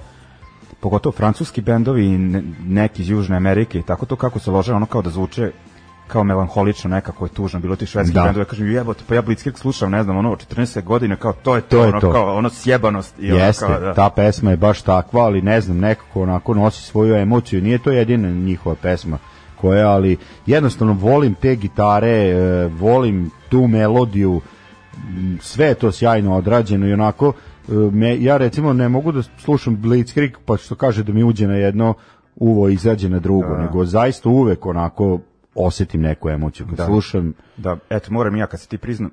pogotovo francuski bendovi i ne- neki iz Južne Amerike i tako to kako se lože ono kao da zvuče kao melanholično nekako je tužno bilo ti švedski Da. bendovi kažem jebote pa ja Blitzkrieg slušam ne znam ono 14 godina kao to je to, To je ono to. kao ono sjebanost i ono Jeste, kao, da. ta pesma je baš takva, ali ne znam, nekako onako nosi svoju emociju. Nije to jedina njihova pesma koja, ali jednostavno volim te gitare, e, volim tu melodiju, sve je to sjajno odrađeno i onako, e, me, ja recimo ne mogu da slušam Blitzkrieg pa što kaže da mi uđe na jedno uvo i izađe na drugo, nego zaista uvek onako osetim neku emociju kad Da. slušam da eto moram ja kad se ti priznam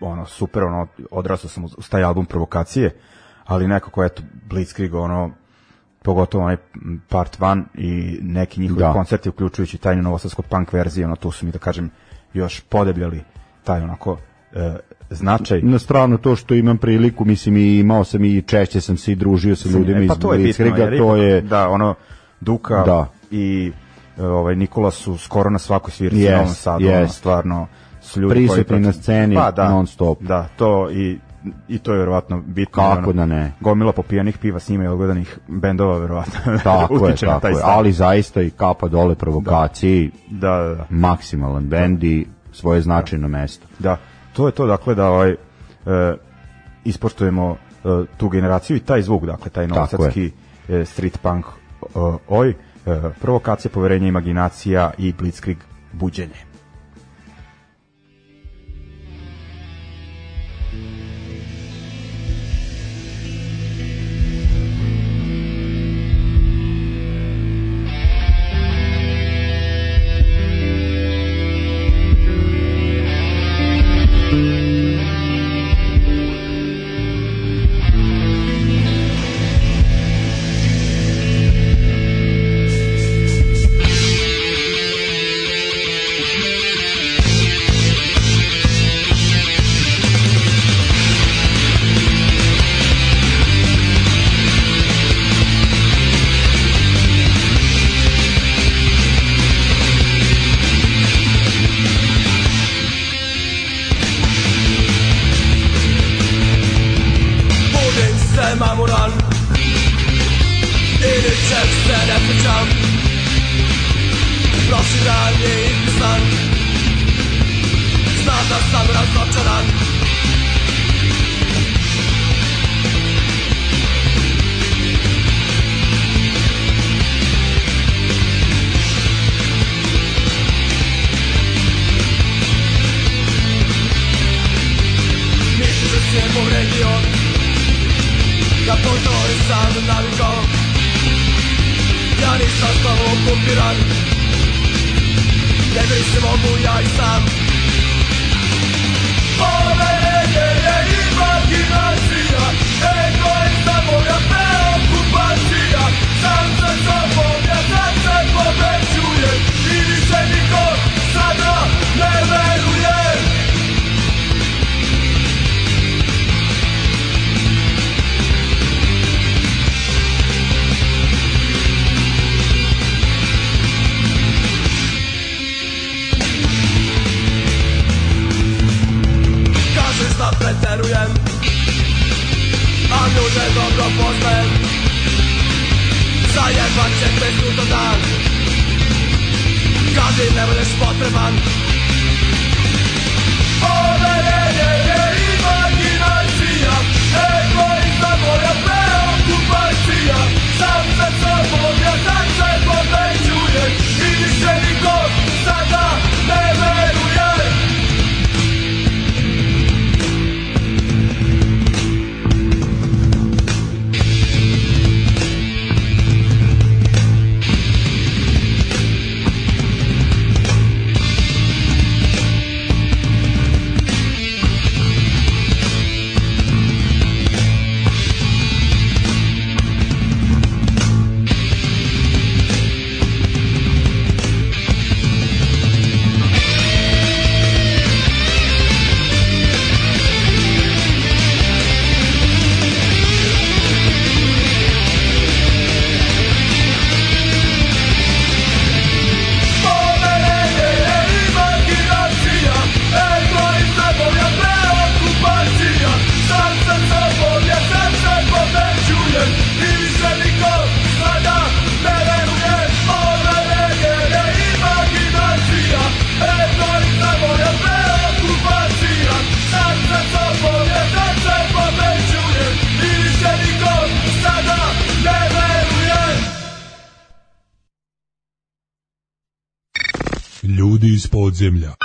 ono super ono odrastao sam uz, taj album provokacije ali nekako eto Blitzkrieg ono pogotovo onaj part 1 i neki njihovi Da. koncerti uključujući tajnu novosadsko punk verziju ono tu su mi da kažem još podebljali taj onako e, značaj na stranu to što imam priliku, mislim i imao sam i češće sam se i družio sa ljudima E, iz pa to je bitno, to ipak, je da ono Duka Da. i e, ovaj Nikola su skoro na svakoj svirci Jest, u Novom Sadu, ono, jest. stvarno su ljudi Prisutni koji na sceni non stop. Da, to i i to je verovatno bitno. Kako da ne? Gomila popijanih piva s njima i odgledanih bendova verovatno. tako je, na tako je, ali zaista i kapa dole provokaciji, Da, da, da. maksimalan bend i svoje značajno mesto. Da, to je to, dakle, da ovaj, e, ispoštujemo e, tu generaciju i taj zvuk, dakle, taj novosadski e, street punk e, oj, e, provokacija, poverenje, imaginacija i blitzkrieg buđenje. Podzemlja.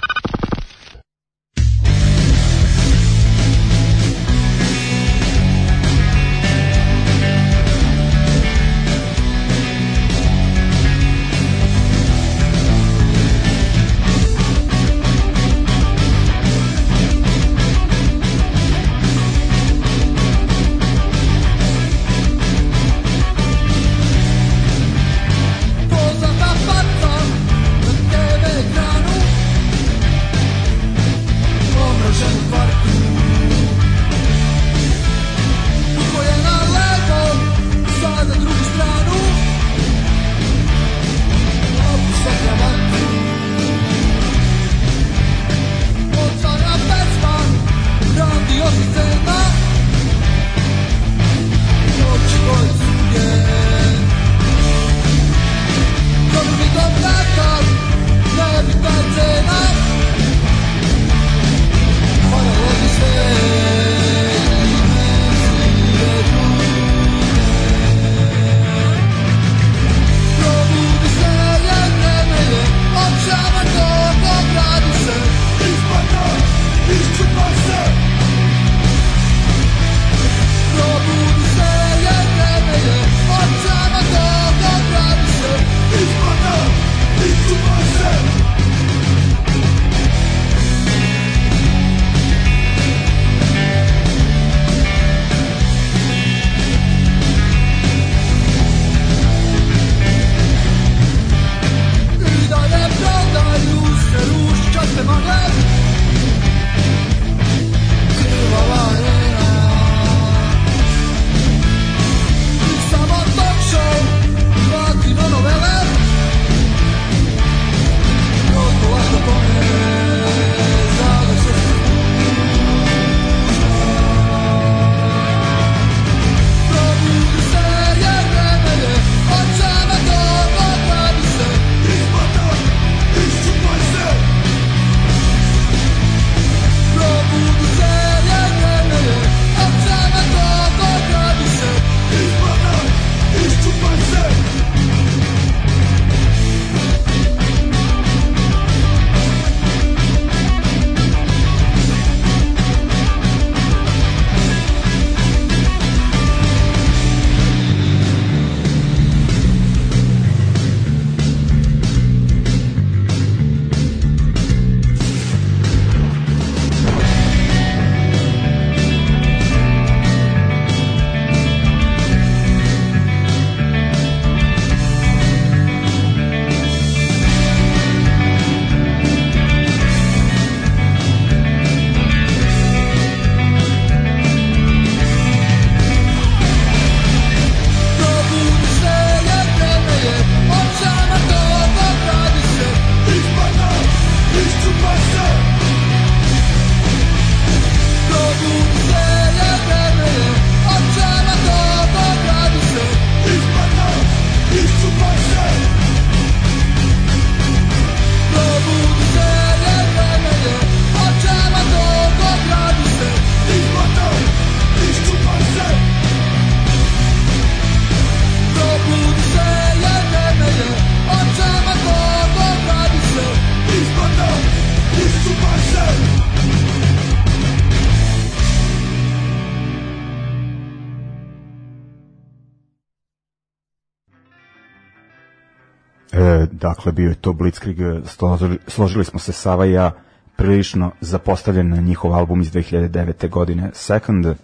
Bio je to Blitzkrieg, složili, složili smo se Sava i ja prilično zapostavljen na njihov album iz 2009. godine Second, e,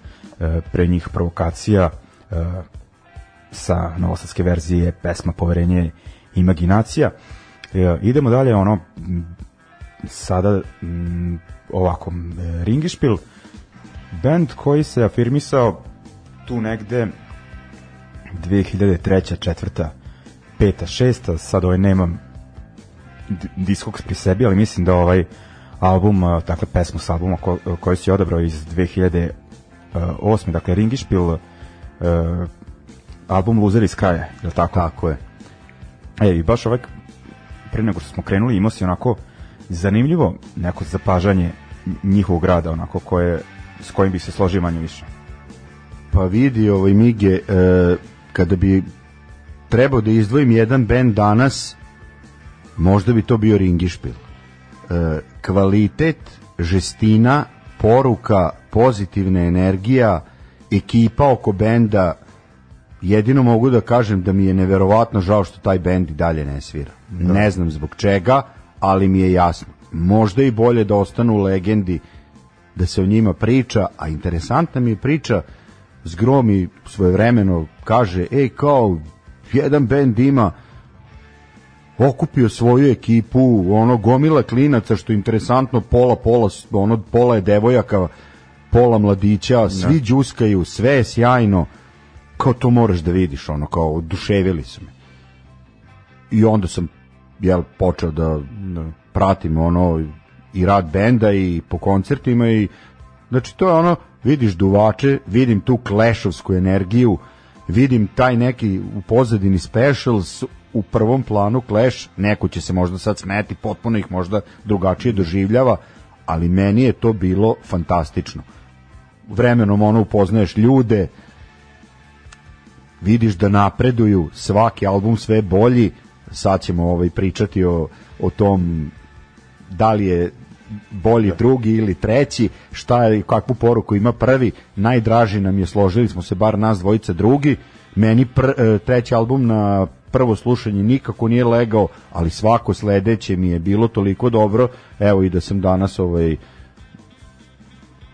pre njih provokacija e, sa novosadske verzije pesma Poverenje Imaginacija. E, idemo dalje, ono sada ovako e, Ringišpil band koji se afirmisao tu negde 2003. četvrta peta, šesta, sad ovaj nemam diskoks pri sebi, ali mislim da ovaj album, dakle pesmu s albuma ko, koji si odabrao iz 2008. Dakle, Ringišpil, uh, album Loser iz kraja, je li tako? Tako je. E, i baš ovaj, pre nego što smo krenuli, imao si onako zanimljivo neko zapažanje njihovog rada, onako koje, s kojim bi se složio manje više. Pa vidi ovaj Mige, e, kada bi trebao da izdvojim jedan bend danas, možda bi to bio Ringišpil. e, kvalitet, žestina, poruka, pozitivna energija, ekipa oko benda, jedino mogu da kažem da mi je neverovatno žao što taj bend i dalje ne svira. Ne znam zbog čega, ali mi je jasno. Možda i bolje da ostanu legendi, da se o njima priča, a interesantna mi je priča, Zgro mi svojevremeno kaže, ej kao, jedan bend ima okupio svoju ekipu, ono gomila klinaca što je interesantno, pola pola, ono pola je devojaka, pola mladića, svi đuskaju, sve je sjajno. Kao to moraš da vidiš, ono kao oduševili su me. I onda sam jel počeo da, da pratim ono i rad benda i po koncertima i znači to je ono vidiš duvače, vidim tu klešovsku energiju, vidim taj neki u pozadini specials u prvom planu Clash, neko će se možda sad smeti, potpuno ih možda drugačije doživljava, ali meni je to bilo fantastično. Vremenom ono upoznaješ ljude, vidiš da napreduju, svaki album sve bolji, sad ćemo ovaj pričati o, o tom da li je bolji drugi ili treći, šta je, kakvu poruku ima prvi, najdraži nam je, složili smo se bar nas dvojica drugi, meni pr, e, treći album na prvo slušanje nikako nije legao, ali svako sledeće mi je bilo toliko dobro, evo i da sam danas ovaj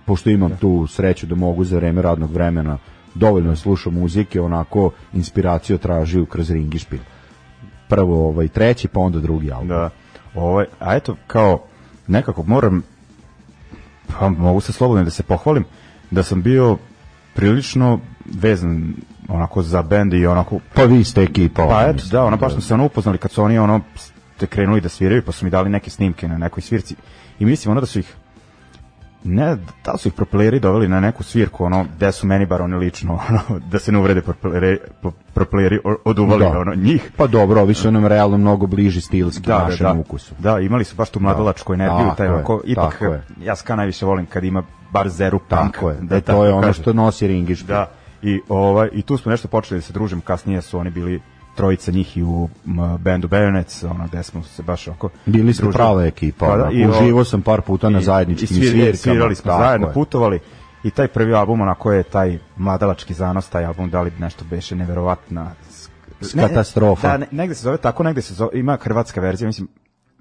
pošto imam tu sreću da mogu za vreme radnog vremena dovoljno da slušam muzike, onako inspiraciju tražiju kroz ringišpil. Prvo ovaj treći, pa onda drugi album. Da. Ovaj, a eto, kao nekako moram pa mogu se slobodno da se pohvalim da sam bio prilično vezan onako za bend i onako Pa vi ste ekipa. pa eto da ono baš smo se ono upoznali kad su oni ono ste krenuli da sviraju pa su mi dali neke snimke na nekoj svirci i mislim ono da su ih ne, da su ih propleri doveli na neku svirku, ono, gde su meni bar oni lično, ono, da se ne uvrede propleri, propleri oduvali, Da. ono, njih. Pa dobro, ovi su nam realno mnogo bliži stilski Da, da, našem da. ukusu. Da, imali su baš tu mladalačku energiju, Tako taj onako, ipak, je. ja ska najviše volim kad ima bar zeru punk. Tako je, da tako to je ono što nosi ringiš. Da, i, ovaj, i tu smo nešto počeli da se družimo, kasnije su oni bili trojica njih i u bendu Bayonets, ono gde smo se baš oko Bili družili. prava ekipa. Pa da, i Uživo sam par puta na i- zajedničkim i svir- svirkama. Svirali smo tako zajedno, je. putovali i taj prvi album onako je taj mladalački zanos, taj album da li nešto beše neverovatna ne, Katastrofa. Da, ne, negde se zove tako, negde se zove, ima hrvatska verzija, mislim,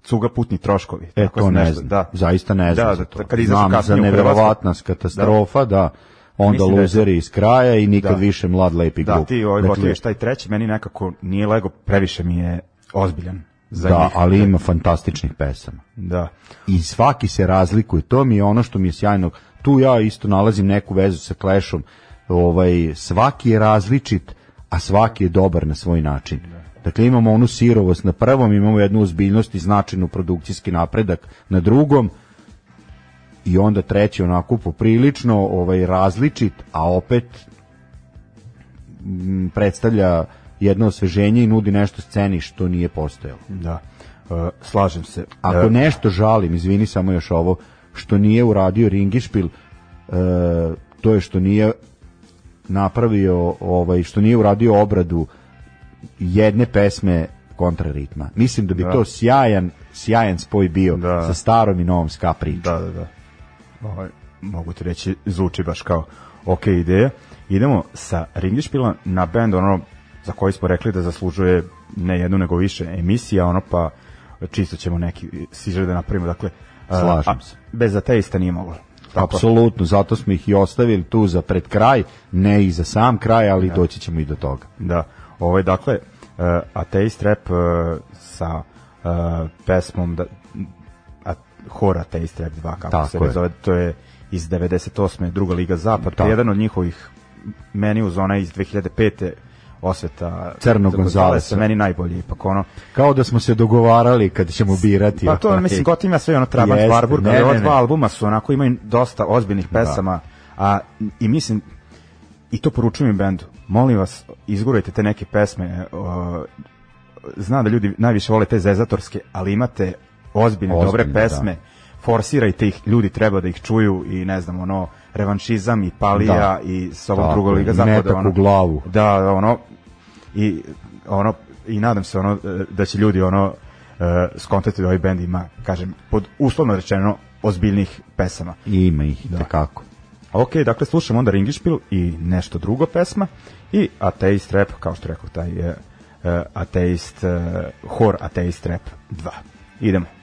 cuga putni troškovi. E, tako to ne nešto- znam. Da. Zaista ne znam Da, za da, to. kad za kasnije u neverovatna Hrvatsku. katastrofa, da. Onda da luzeri iz kraja i nikad Da. više mlad lepi Da, glup. ti ovaj Dakle, gotoviš taj treći, meni nekako nije lego, previše mi je ozbiljan za Da, njih. ali ima fantastičnih pesama. Da. i svaki se razlikuje. To mi je ono što mi je sjajno. Tu ja isto nalazim neku vezu sa Clashom. Ovaj, svaki je različit, a svaki je dobar na svoj način. Dakle, imamo onu sirovost na prvom, imamo jednu ozbiljnost i značajnu produkcijski napredak na drugom, i onda treći onako poprilično ovaj različit, a opet m, predstavlja jedno osveženje i nudi nešto sceni što nije postojalo. Da. Uh, slažem se. Ako Uh, nešto žalim, izvini samo još ovo, što nije uradio Ringišpil, e, to je što nije napravio, ovaj, što nije uradio obradu jedne pesme kontraritma. Mislim da bi Da. to sjajan, sjajan spoj bio Da. sa starom i novom ska pričom. Da, da, da. Ovaj, mogu ti reći, zvuči baš kao ok ideja. Idemo sa Ringišpila na band ono za koji smo rekli da zaslužuje ne jednu nego više emisija, ono pa čisto ćemo neki sižer da napravimo, dakle a, Slažem a, se. Bez ateista nije moglo. Tako? Apsolutno, zato smo ih i ostavili tu za pred kraj, ne i za sam kraj, ali doći ćemo i do toga. Da, ovaj dakle uh, Ateist Rap uh, sa uh, pesmom da, a, Hor Ateist Rap 2 kako Tako se je. zove, to je iz 98. druga liga Zapad, je jedan od njihovih meni uz onaj iz 2005. osveta Crnog Gonzalesa. meni najbolji ipak ono Kao da smo se dogovarali kad ćemo birati. pa to mislim gotim ima sve ono Trabant Jeste, Warburg ne, ne, dva albuma su onako imaju dosta ozbiljnih pesama a i mislim i to poručujem bendu molim vas izgurajte te neke pesme uh, znam da ljudi najviše vole te zezatorske ali imate ozbiljne, ozbiljne dobre da. pesme. Da. Forsirajte ih, ljudi treba da ih čuju i ne znam, ono, revanšizam i palija da. i s ovom drugom liga zapada. Ono, u glavu. Da, ono, i ono, i nadam se ono da će ljudi ono uh, skontati da ovaj bend ima, kažem, pod uslovno rečeno ozbiljnih pesama. I ima ih, da. tekako. Ok, dakle, slušamo onda Ringišpil i nešto drugo pesma i Ateist Rap, kao što rekao, taj e, je uh, Ateist, uh, e, Hor Ateist Rap 2. Idemo.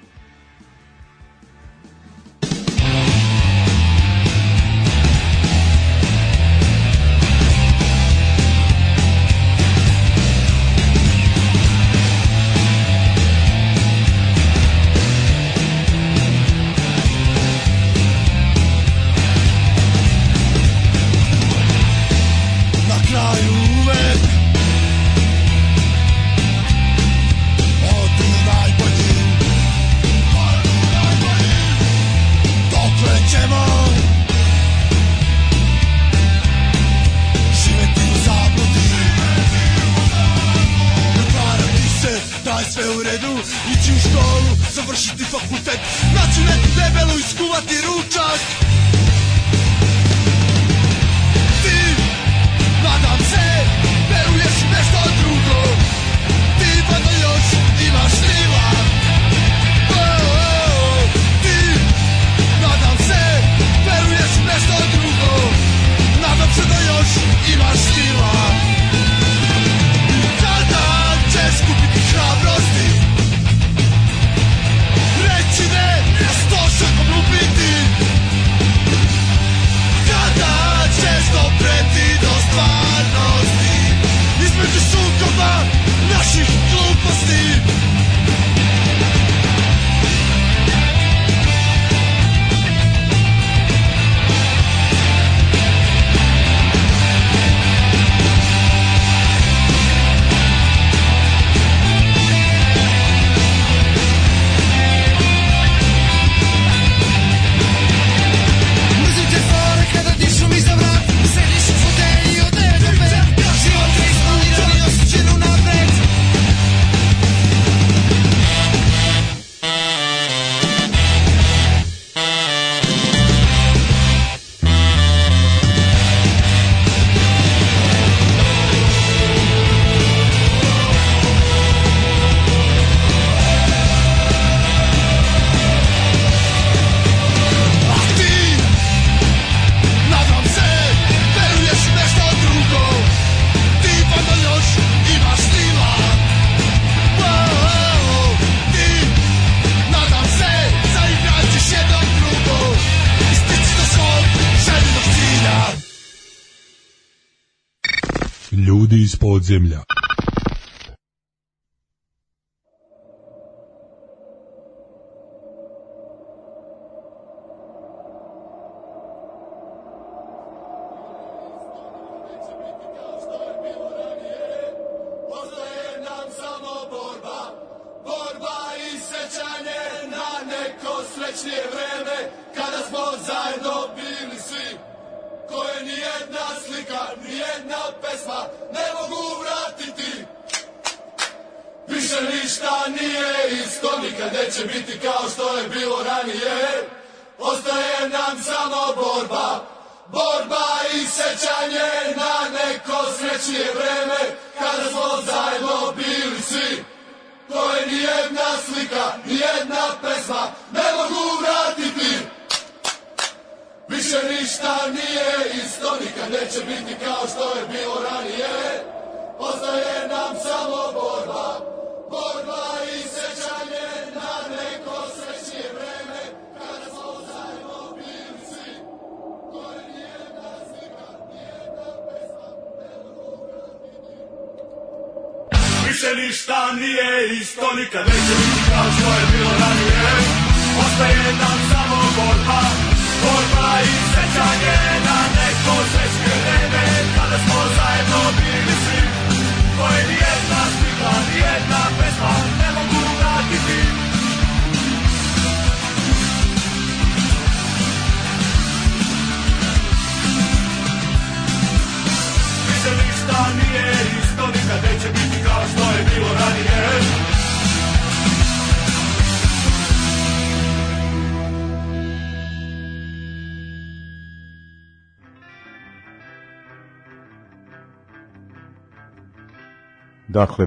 земля.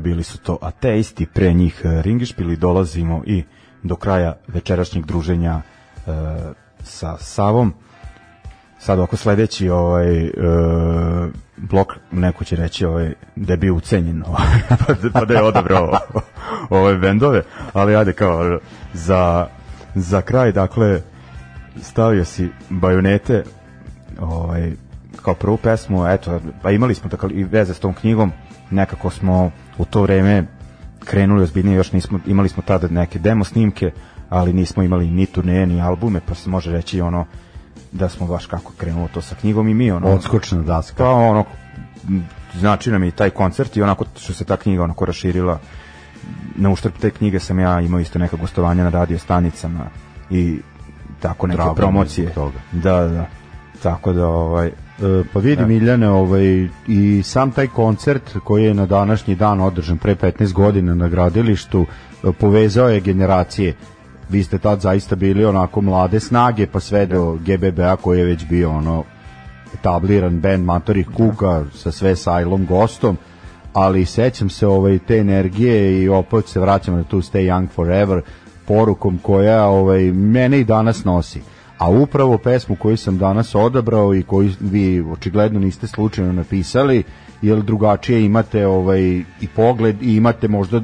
Bili su to ateisti, pre njih e, ringišpili, dolazimo i do kraja večerašnjeg druženja e, sa Savom. Sad oko sledeći ovaj e, blok neko će reći ovaj da je bio ucenjen ovaj, pa, da- pa da je odabrao ove bendove, ali ajde kao za za kraj dakle stavio si bajonete ovaj kao prvu pesmu, eto, pa imali smo dakle i veze s tom knjigom, nekako smo u to vreme krenuli ozbiljnije, još nismo, imali smo tada neke demo snimke, ali nismo imali ni turneje, ni albume, pa se može reći ono da smo baš kako krenulo to sa knjigom i mi ono Odskočna daska. pa ono znači nam i taj koncert i onako što se ta knjiga onako raširila na uštrb te knjige sam ja imao isto neka gostovanja na radio stanicama i tako neke Drago promocije toga. da da tako da ovaj pa vidi Miljane, ovaj, i sam taj koncert koji je na današnji dan održan pre 15 godina na gradilištu, e, povezao je generacije. Vi ste tad zaista bili onako mlade snage, pa sve do GBB-a koji je već bio ono etabliran band Matorih Kuka sa sve sajlom gostom, ali sećam se ovaj te energije i opet se vraćamo na tu Stay Young Forever porukom koja ovaj mene i danas nosi. A upravo pesmu koju sam danas odabrao i koju vi očigledno niste slučajno napisali, jer drugačije imate ovaj i pogled i imate možda e,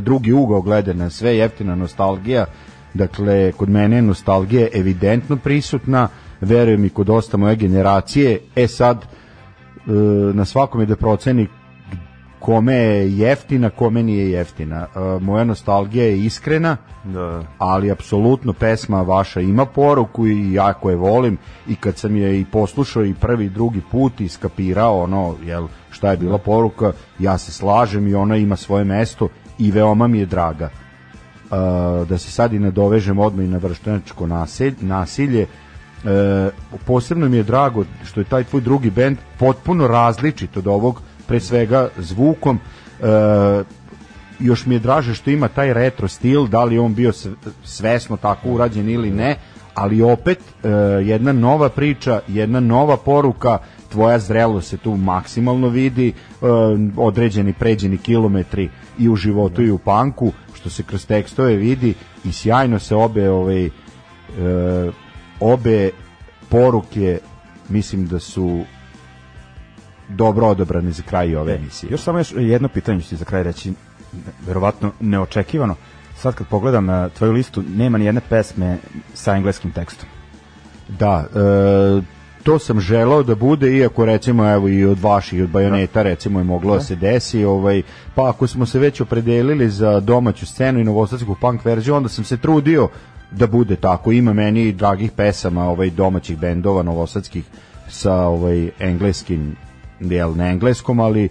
drugi ugao glede na sve jeftina nostalgija. Dakle, kod mene je nostalgija evidentno prisutna, verujem i kod dosta moje generacije. E sad, e, na svakom je da proceni kome je jeftina, kome nije jeftina. E, moja nostalgija je iskrena, da ali apsolutno pesma vaša ima poruku i jako je volim i kad sam je i poslušao i prvi i drugi put i skapirao ono jel, šta je bila poruka, ja se slažem i ona ima svoje mesto i veoma mi je draga. Uh, da se sad i nadovežem odmah i na vrštenačko nasilje, nasilje e, posebno mi je drago što je taj tvoj drugi bend potpuno različit od ovog pre svega zvukom e, još mi je draže što ima taj retro stil, da li on bio sve- svesno tako urađen ili ne, ali opet e, jedna nova priča, jedna nova poruka, tvoja zrelost se tu maksimalno vidi, e, određeni pređeni kilometri i u životu i u panku, što se kroz tekstove vidi i sjajno se obe ovaj, e, obe poruke mislim da su dobro odabrane za kraj ove emisije. Još samo još jedno pitanje ću ti za kraj reći, verovatno neočekivano. Sad kad pogledam uh, tvoju listu, nema ni jedne pesme sa engleskim tekstom. Da, e, to sam želeo da bude, iako recimo evo i od vaših, od bajoneta recimo je moglo da se desi, ovaj, pa ako smo se već opredelili za domaću scenu i novosadsku punk verziju, onda sam se trudio da bude tako. Ima meni dragih pesama ovaj, domaćih bendova novosadskih sa ovaj, engleskim, jel na engleskom, ali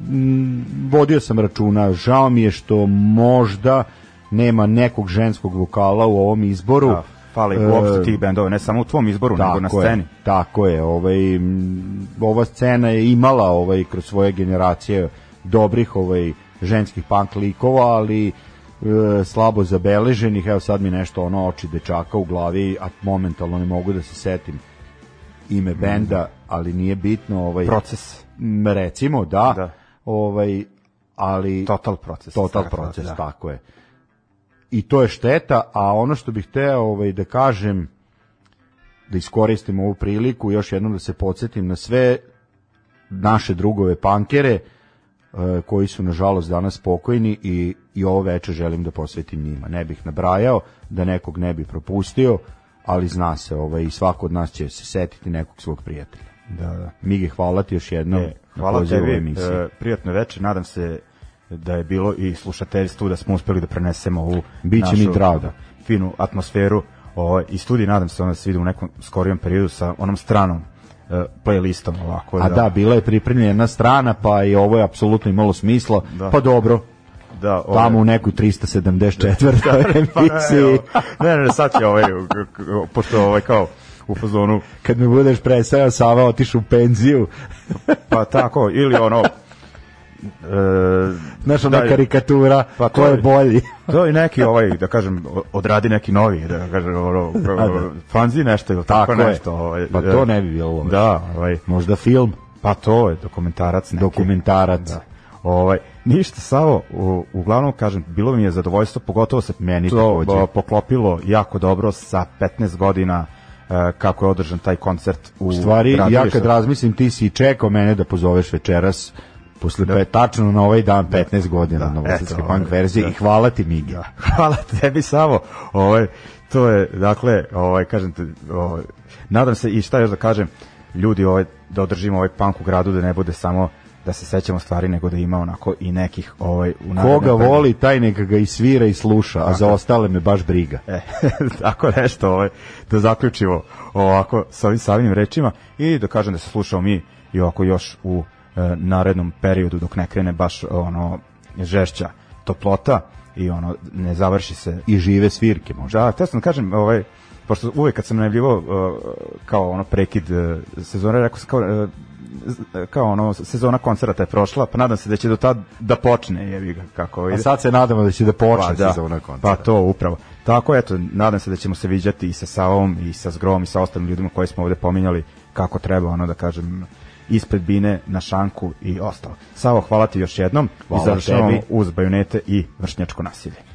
mm, vodio sam računa. Žao mi je što možda nema nekog ženskog vokala u ovom izboru. Da, fali uopšte tih bendova, ne samo u tvom izboru, nego na sceni. Je, tako je, ovaj m, ova scena je imala ovaj kroz svoje generacije dobrih ovaj ženskih punk likova, ali e, slabo zabeleženih. Evo sad mi nešto ono oči dečaka u glavi, a momentalno ne mogu da se setim ime benda, ali nije bitno, ovaj Proces. m, recimo da, Da. ovaj ali Total proces. total Tako, proces, da. tako je. I to je šteta, a ono što bih hteo ovaj, da kažem, da iskoristim ovu priliku, još jednom da se podsjetim na sve naše drugove pankere, e, koji su nažalost danas spokojni i, i ovo veče želim da posvetim njima. Ne bih nabrajao, da nekog ne bi propustio, ali zna se, ovaj, i svako od nas će se setiti nekog svog prijatelja. Da, da. Mige, hvala ti još jednom. E, hvala tebi, e, prijatno veče, nadam se da je bilo i slušateljstvu da smo uspeli da prenesemo ovu Biće mi našu, drago. da, finu atmosferu ovaj, i studij, nadam se onda da se vidi u nekom skorijem periodu sa onom stranom e, playlistom ovako. A da, bila je pripremljena jedna strana, pa i ovo je apsolutno imalo smisla. Da. Pa dobro, da, ovaj- tamo u nekoj 374. Pa ne, emisiji, evo, ne, ne, sad će ovaj, pošto ovaj kao u fazonu, kad me budeš predstavio, Sava otišu u penziju. pa tako, ili ono, e, Znaš, ona da, karikatura, Pa ko to je bolji. To je neki ovaj da kažem odradi neki novi da kažem ono da. fanzi nešto ili tako, Tako je. nešto ovaj Pa to ne bi bilo loše. da ovaj Možda film, pa to je dokumentarac neki dokumentarac. da ovaj Ništa, Savo, u, uglavnom kažem, bilo mi je zadovoljstvo, pogotovo se Meni to takođe. poklopilo jako dobro sa 15 godina e, kako je održan taj koncert u U stvari, ja gradilištu. kad razmislim, ti si čekao mene da pozoveš večeras, posle da. tačno na ovaj dan 15 godina Da, da, Novosadske eto, punk ovaj, verzije da. i hvala ti Migi. Da. Hvala tebi Savo. Ovaj to je dakle, ovaj kažem ti, ovaj nadam se i šta još da kažem, ljudi ovaj da održimo ovaj punk u gradu da ne bude samo da se sećamo stvari nego da ima onako i nekih ovaj u Koga voli, taj neka ga i svira i sluša, a za ostale me baš briga. E, tako nešto, ovaj, da zaključimo ovako sa ovim savim rečima i da kažem da se slušamo mi i ovako još u e, narednom periodu dok ne krene baš ono žešća toplota i ono ne završi se I žive svirke možda. Da, te sam da kažem, ovaj, pošto uvek kad sam najavljivao uh, kao ono prekid uh, sezone, rekao sam kao, uh, z- kao ono sezona koncerata je prošla, pa nadam se da će do tad da počne, jebi ga kako A ide. sad se nadamo da će da počne Pa, da. sezona koncerta. Pa to upravo. Tako eto, nadam se da ćemo se viđati i sa Savom i sa Zgrom i sa ostalim ljudima koje smo ovde pominjali kako treba ono da kažem ispred bine na šanku i ostalo. Savo, hvala ti još jednom Hvala i završavamo uz bajunete i vršnjačko nasilje.